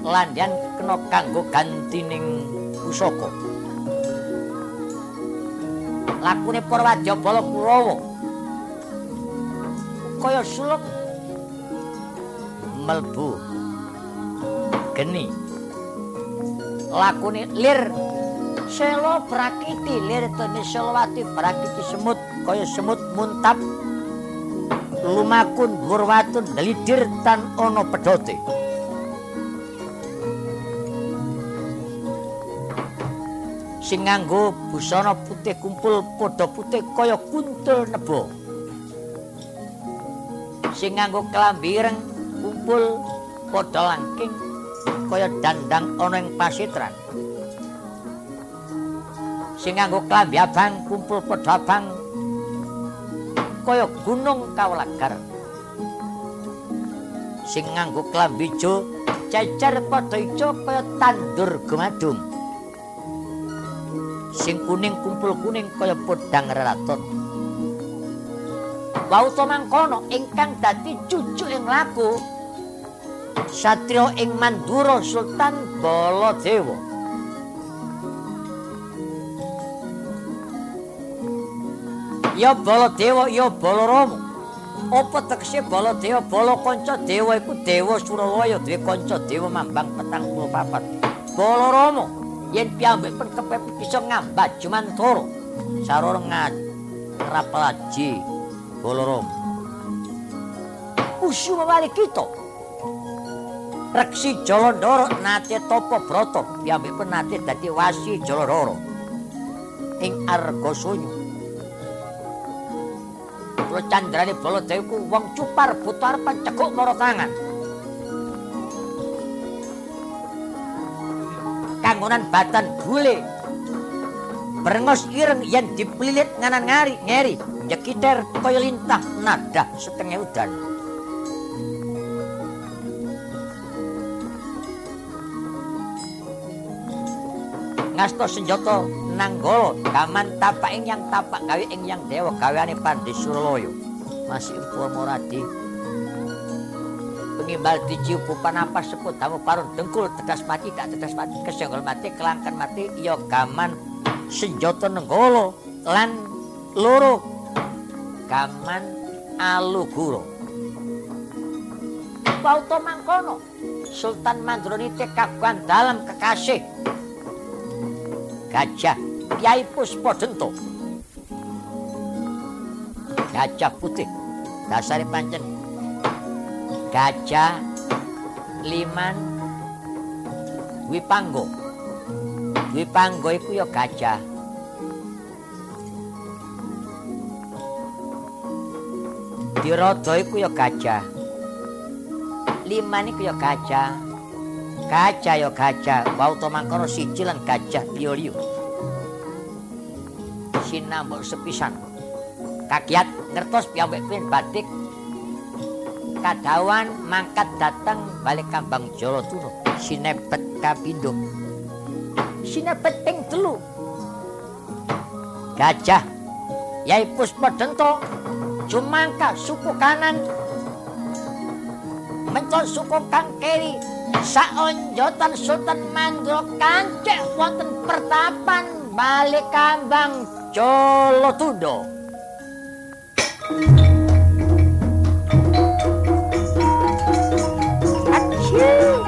S1: landyan kena kanggo gantining pusaka. Lakune para wajabala kurawa kaya suluk melbu geni. Lakune lir selo prakiti lir tene selawati prakiti semut kaya semut muntap lumakun gurwatun delidir tan ono pedote. Sing nganggo busana putih kumpul padha putih kaya kuntul nebo. Sing nganggo klambi ireng kumpul padha langking kaya dandang ana ing pasitran sing nganggo klambi abang kumpul padha abang kaya gunung kawlagar sing nganggo klambi ijo cecer padha ijo kaya tandur gumadung sing kuning kumpul kuning kaya podang reraton. Wauta mangkono ingkang dadi cucu ing laku Satrio ing Mandura Sultan Baladewa. Ya Baladewa ya Balarama. Apa tekse Baladewa Bala kanca dewa iku dewa Suralaya duwe kanca dewa Mambang petang puluh papat. Balarama yen piyambak pun kepepet bisa ngambat cuman toro. Saroro ngrapelaji bolorom usu mawali kita. Reksi jolondoro nate topo broto. Piyambak pun nate dadi wasi jolondoro ing argo Kulo candrani bolo dewiku wong cupar butuh arpan cekuk moro tangan. Kangonan batan bule. Berengos ireng yang dipelilit nganan ngari ngeri. Nyekiter kaya lintah nada setengah udan. Ngasto senjata nanggolo kaman tapak ing yang tapak gawe ing yang dewa gaweane pandi surloyo masih empur moradi pengimbal diciup pupan apa seput tamu parun dengkul tegas mati tak tegas mati kesenggol mati kelangkan mati iya gaman senjata nenggolo lan loro. Gaman aluguro. Pauto mangkono Sultan Mandronite kagungan dalam kekasih. Gajah Kiai Puspodento Gajah putih. Dasari pancen. Gajah liman wipanggo. Wipanggo iku ya gajah. Dirodo iku ya gajah. Liman iku ya gajah. Gajah ya gajah. Wau to mangkono siji lan gajah liyo-liyo sinambok sepisan. Kakiat ngertos piyambak batik. Kadawan mangkat datang balik kambang Jolo Turo sinepet kapindo sinepet ping telu. Gajah. Yai puspa dento. Cumangka suku kanan. Mencol suku kang kiri. Saonjotan sultan mandro kancek wonten pertapan balik kambang Colotudo. Achoo!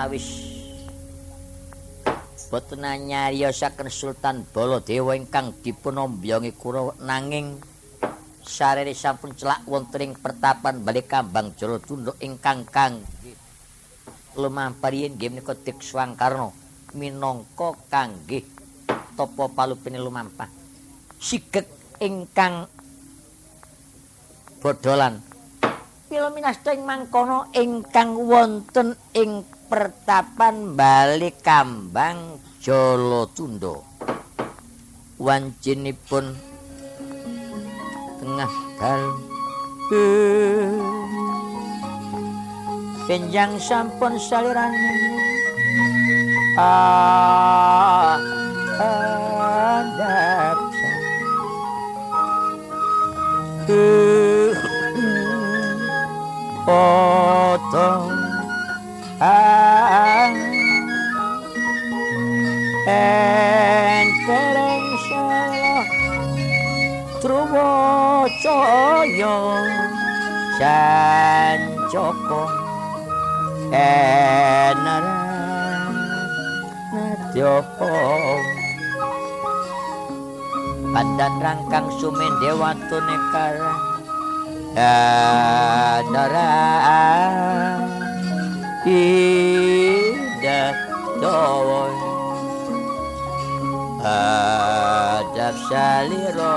S1: Sautawis boten nyariosaken Sultan Baladewa ingkang dipunombyongi Kurawa nanging sarere sampun celak wonten ing pertapan Balikambang Jolo Tunduk ingkang kang lumampah nggih menika Dikswangkarna minangka kangge tapa palupine lumampah. Sigek ingkang bodolan. Pila minasta ing mangkono ingkang wonten ing pertapan bali kambang Jolo Tundo. Wancinipun tengah dal Penjang sampun saliran Ah, potong Prayo Jan Joko Enara Nadyoho Pandan rangkang sumen dewa tunekara Dadara. Tidak doon Adab saliro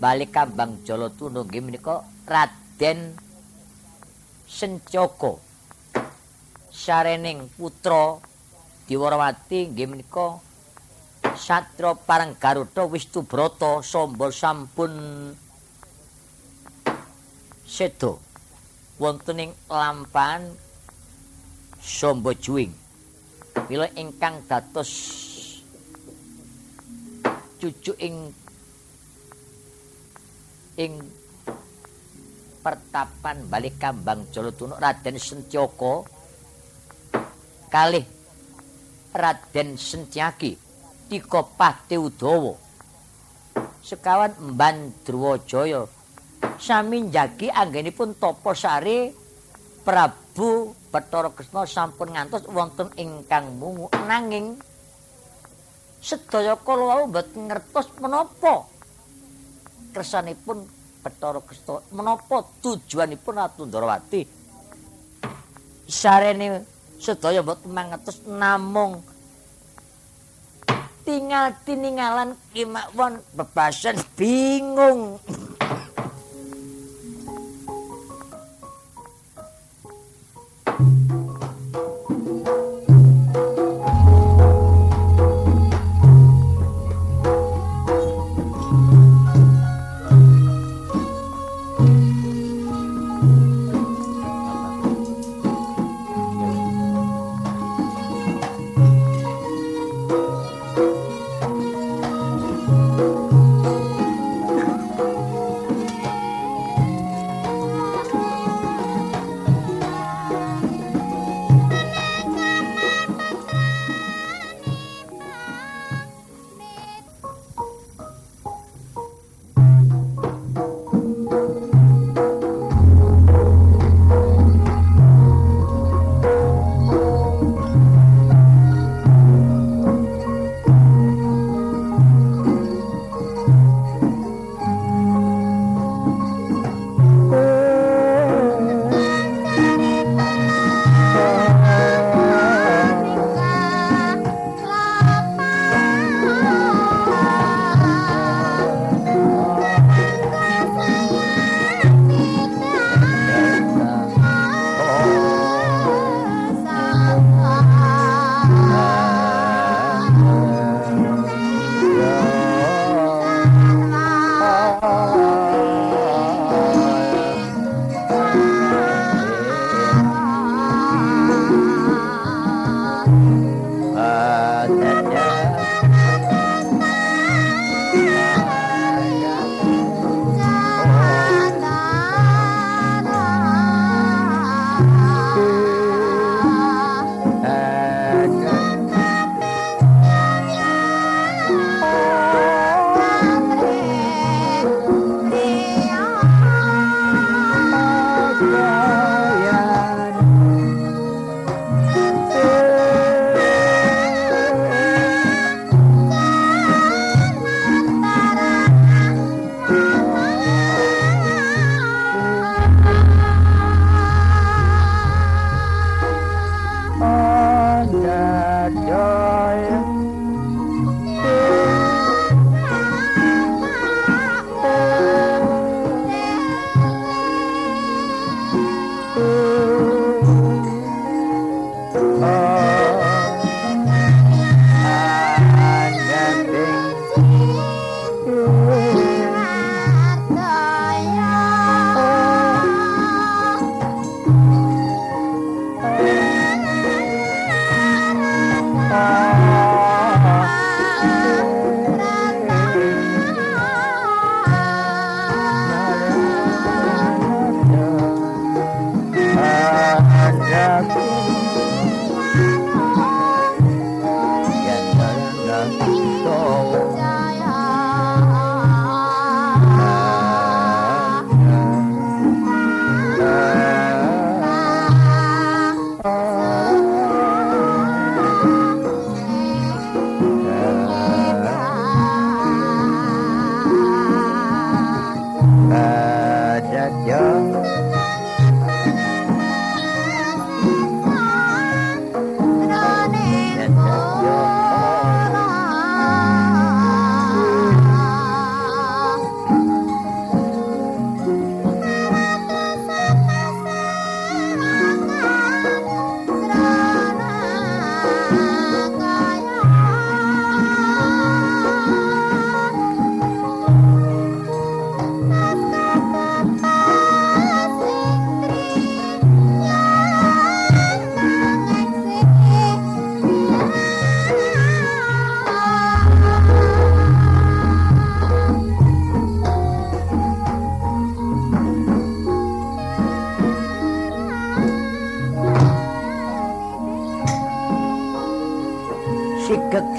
S1: balik kambang Jolo Tunu nggih menika Raden Sencoko sarening putra Diwarawati nggih menika Satra Parang Garuda Wistubrata Samba sampun sedo wonten ing lampahan Samba Juwing. Mila ingkang dados cucu ing ing pertapan balik kambang Jolo Tunuk Raden Sentyoko kalih Raden Sentyaki Tiko Pati Udowo sekawan Mban Drwajaya sami njagi anggenipun Topo Sari Prabu Bathara Kresna sampun ngantos wonten ingkang mungu nanging sedaya kala wau mboten ngertos menapa kersanipun Bathara Kresna menapa tujuanipun Ratu Ndarawati sarene sedaya mboten mangertos namung tinggal tininggalan kimakwan bebasan bingung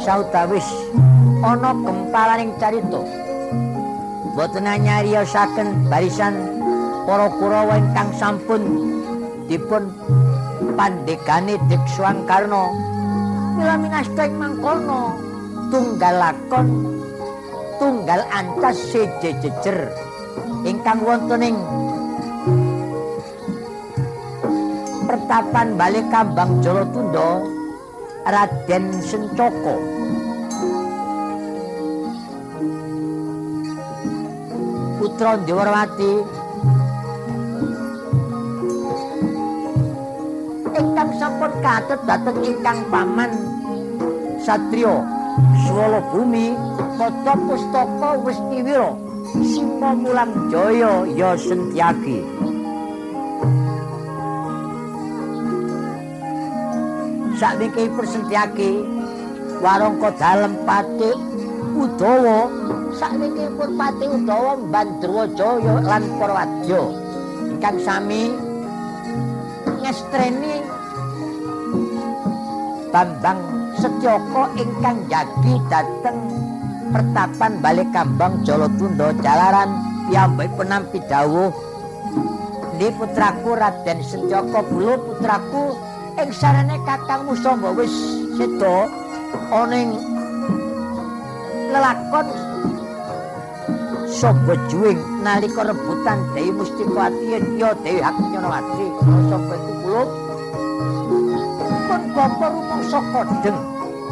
S1: sautawis ana gempalaning carita. Boten nyariosaken barisan para kurawa ingkang sampun dipun pandegane Dikswang Karna. Mila minasta ing mangkono tunggal lakon tunggal ancas sejejejer ingkang wonten ing pertapan balik kambang Jalatunda Raden Sencoko putra Dewarwati ingkang sampun katut dhateng ingkang paman Satrio Swala Bumi Pada Pustaka Westiwira Sima Mulang Jaya Ya Sentyagi Sakniki Persentyagi Warangka dalem pati Udawa. Sakniki pun pati Udawa Bandrwa Jaya lan Parwadya ingkang sami ngestreni Bambang Setyaka ingkang jagi dateng pertapan balik kambang Jalatunda jalaran. Piyambak penampi dawuh Di putraku Raden Setyaka bulu putraku ing sarane kakangmu sangga wis seda ana ing lelakon sapa juwing nalika rebutan Dewi Mustikawati ya Dewi Haknyanawati sapa iku kula pun bapa rumangsa kodeng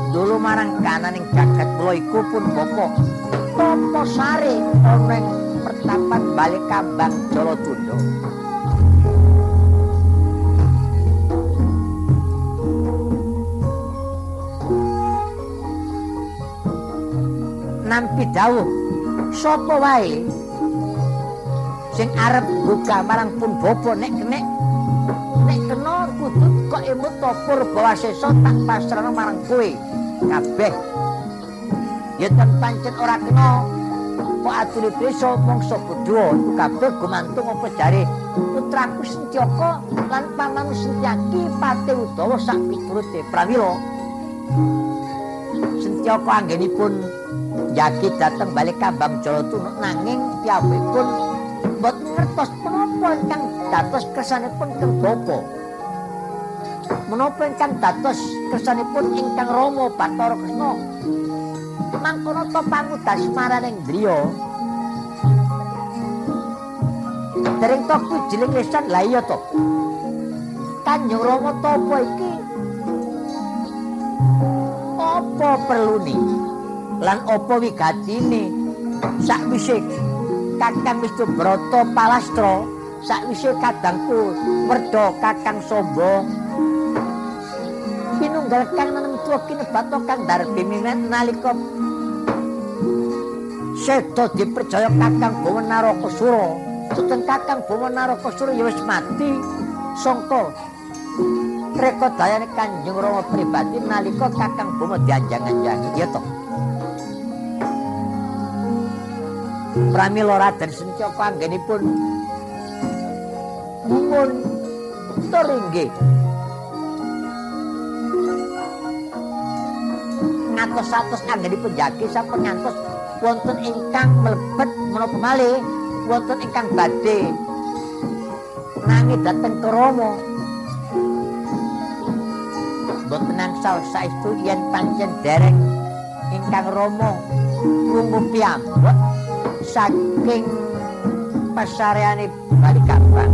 S1: dulu marang kananing jagat kula iku pun bapa Topo Sari ana ing pertapan balik kambang Jalatunda nampi dawuh sapa wae? Sing arep buka marang pun bobo nek nek. Nek kena kudu kok emut topur bawa sesa tak pasrana marang kowe. Kabeh. Yen pancen ora kena. Kok aturi desa mongso kedua kabeh gumantung apa jare? Putraku Sentyaka lan pamanmu Sentyaki pate utawa sak piturute prawira. Sentyaka anggenipun Yaki dateng balik kambang Jalatuna nanging piyambakipun mboten ngertos menapa ingkang dados kersanipun kang bapa. Menapa ingkang dados kersanipun ingkang Rama Bathara Kresna. Mangkono to pangudas maraning driya. Dereng to kujiling lesan la iya to. Kanjeng Rama to apa iki? Apa perlu nih? Lan apa wigatine sakwise Kakang Wisnubrata Palastra sakwise kadangku werda Kakang Sombo pinunggal kang nenem tuwa kinebat kang darbe mimen nalika sedo dipercaya Kakang Bawanaraka Sura. Seteng Kakang Bawanaraka Sura ya wis mati. Sangka reka dayane Kanjeng Rama pribadi nalika Kakang Bama dianjang-anjangi. Ya toh Pramila Raden Sencaka anggenipun mungun teringge. Ngatos-atos anggenipun jagi sampun ngantos wonten ingkang mlebet menapa malih wonten ingkang badhe nangi dateng ke Rama. Mboten nangsal saestu yen pancen dereng ingkang Rama krungu piyambak saking pasareane Balikpapan.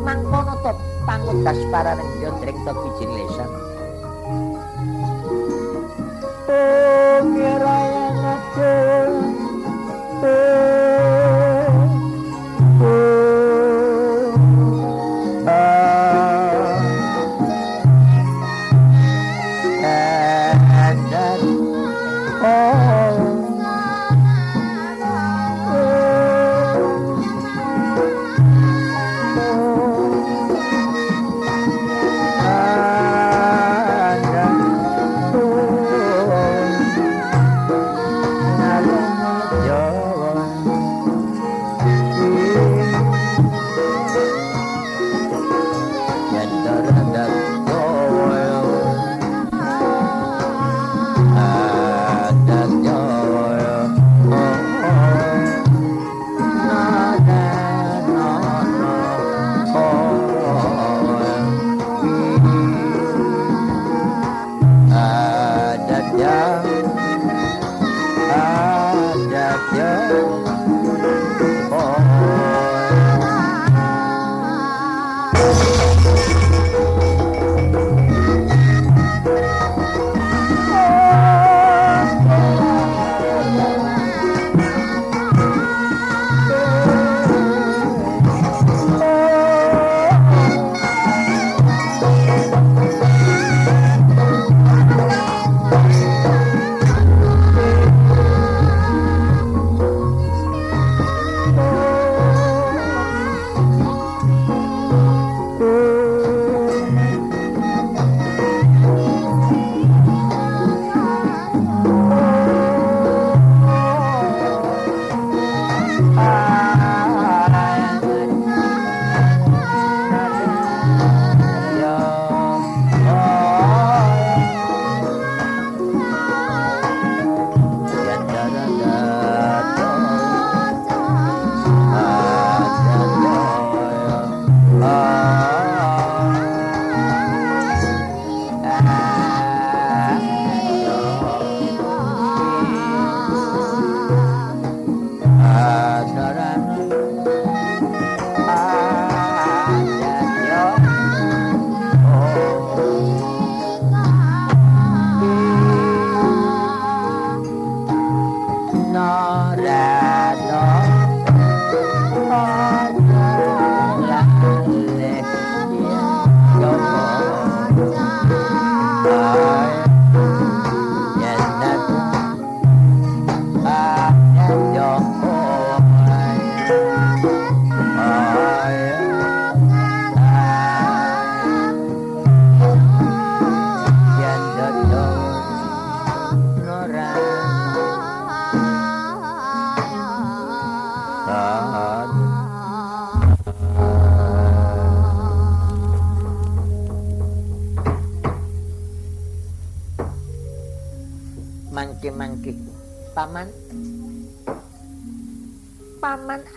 S1: Mangkono to pangudas paraning yondreng to bijin lesan. Oh,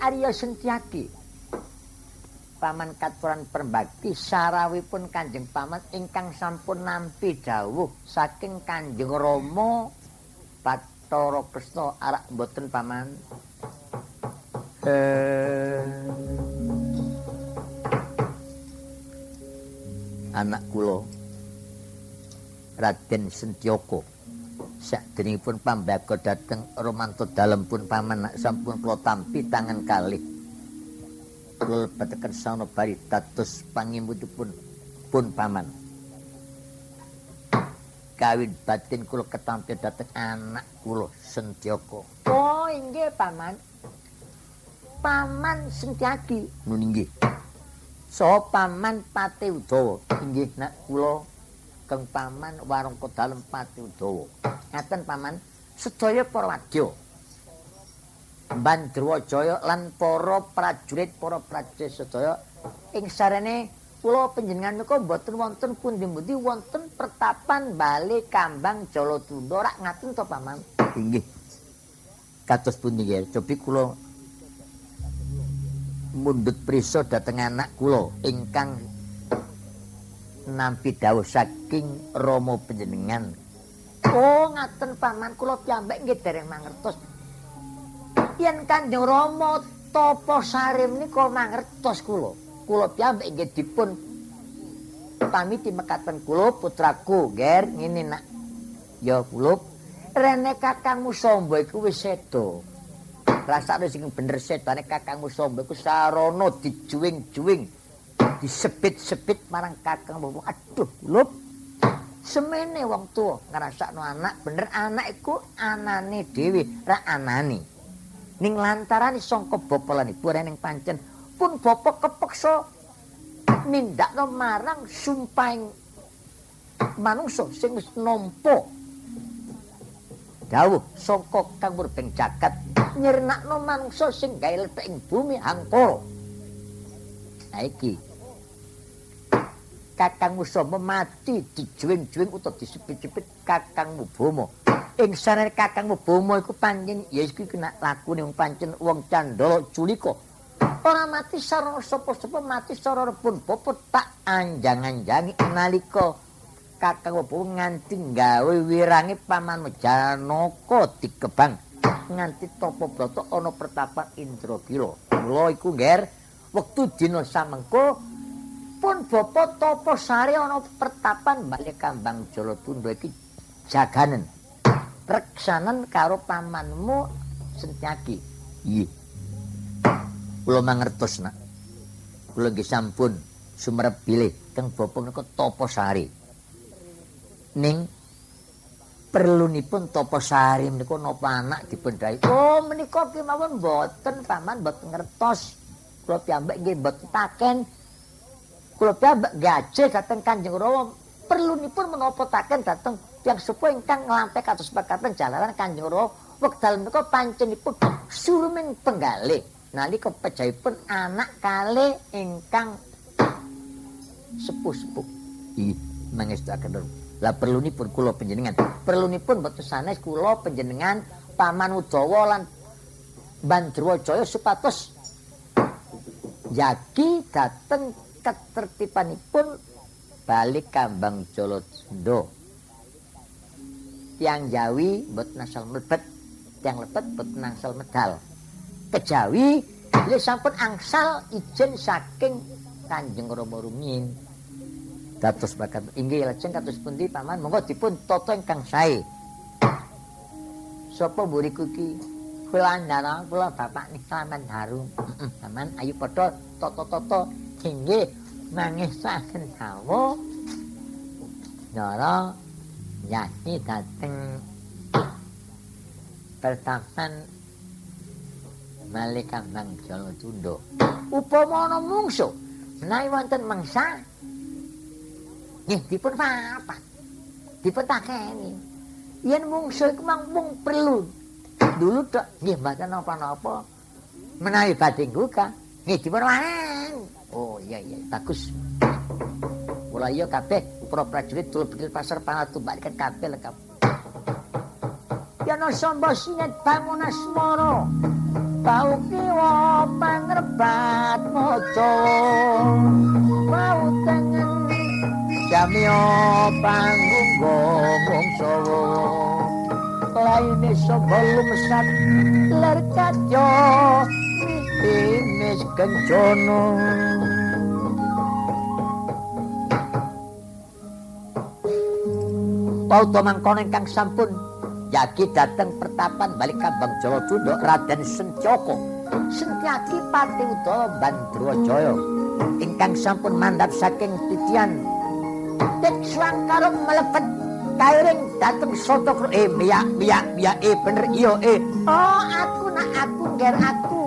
S1: Arya Sentyaki. Paman Katuran Perbakti sarawipun Kanjeng Paman ingkang sampun nampi dawuh saking Kanjeng Rama Bathara Kresna arak mboten Paman. Eh. Anak kula Raden Sentyaka Sakdenipun pambako dateng romanto dalem pun paman sampun kula tampi tangan kalih. Kula peteken sauna bari tatus pangimudipun pun paman. Kawin batin kula ketampi dateng anak kula Sentyaka. Oh, inggih paman. Paman Sentyaki. Nun inggih. So paman Pati Udawa. Inggih nak kula keng paman warung dalem Pati Udawa. ngaten paman. Sedaya para wadya Bandrawajaya lan para prajurit para prajurit sedaya. Ing sarene kula panjenengan menika mboten wonten pundi-pundi wonten pertapan bali kambang Jalatunda rak ngaten to paman? Inggih. Kados pundi nggih cobi kula mundut prisa dhateng anak kula ingkang nampi dawuh saking Rama panjenengan Oh, ngaten paman kula piyambak nggih dereng mangertos. Yen Kanjeng Rama tapa sarim nika mangertos kula. Kula piyambak nggih dipun pamiti mekaten kula putraku, ger ngene nak. Ya kula rene kakangmu Samba iku wis sedo. Rasane sing bener sedane kakangmu Samba iku sarana dijuwing-juwing disebit-sebit marang kakang Aduh, kula semene wong tuwa ngrasakno anak bener anak iku anane dhewe. Ra anane. Ning lantaran sangka bapa lan ibu reneng pancen pun bapa kepeksa nindakno marang sumpahing manungsa sing wis nampa. Dawuh sangka kang murbeng jagat nyirnakno manungsa sing gawe letek ing bumi angkara. Iki Kakangmu Soma mati dijuing-juing utawa disepit-sepit Kakangmu Bomo. Ing sanane Kakangmu Bomo iku pancen ya iku kena lakune wong pancen wong Candala Culika. Ora mati sarana sapa-sapa mati sarana pun popot tak anjang-anjangi nalika Kakangmu Bomo nganti gawe wirange pamanmu Janaka dikebang nganti topo broto ana pertapan Indragila. Mula iku ngger wektu dina samengko pun bapa tapa sare ana pertapan balik kambang Jalatunda iki jaganen reksanen karo pamanmu Sentyaki iya. Kula mangertos nak. Kula nggih sampun sumerep bilih kang bapa menika tapa sare. Ning perlunipun tapa sare menika napa anak dipun dai oh menika kemawon mboten paman mboten ngertos. Kula piyambak nggih mboten taken kula piyambak gajah dhateng Kanjeng Rama perlunipun menapa taken dhateng tiyang sepuh ingkang nglampek kados pekaten jalaran Kanjeng Rama. Wekdal menika pancenipun suruming penggalih nalika pejahipun anak kali ingkang sepuh-sepuh. Ih mangestaken lah perlunipun kula panjenengan? Perlunipun boten sanes kula panjenengan paman Udawa lan Bandrawajaya supados yaki dateng ketertibanipun balik kambang Jolondo. Tiang Jawi mbot nasal mlebet, tiang lepet mbot nasal medal. Kejawi le sampun angsal ijen saking Kanjeng Rama rumiyin. Dados bakat inggih lajeng kados pundi paman monggo dipun tata ingkang sae. Sapa mburiku iki? Kula ndara kula bapak Niklaman Harum. Paman ayo padha tata-tata inggih mangesaken dawa. Nara nyati dateng pertapan Malika Bang Jolo upama ana mungsu menawi wonten mangsa nggih dipun papat dipun takeni. Yen mungsu iku mung perlu. Dulu tok nggih mboten napa-napa menawi badhe ngguga nggih dipun Oh iya iya. Bagus. Mulai yo kabeh. Para prajurit tulung pikir pasar pangat tumbak kabeh lengkap. Anjana Samba sinet bangun asmara bau kiwa pangrebat moco bau tengen jamio panggung gomong sowo laine sapa lumesat ler kaca mimis kencana Pauto mangkon ingkang sampun. Yagi dateng pertapan balik Kambang Jawa Tunduk Raden Sencoko Sentyaki Pati Udara Bandrowajaya ingkang sampun mandhap saking titian Tek swangkara mlebet kairing dateng soto eh miyak miyak miyak eh bener iya eh. Oh aku nak aku nger aku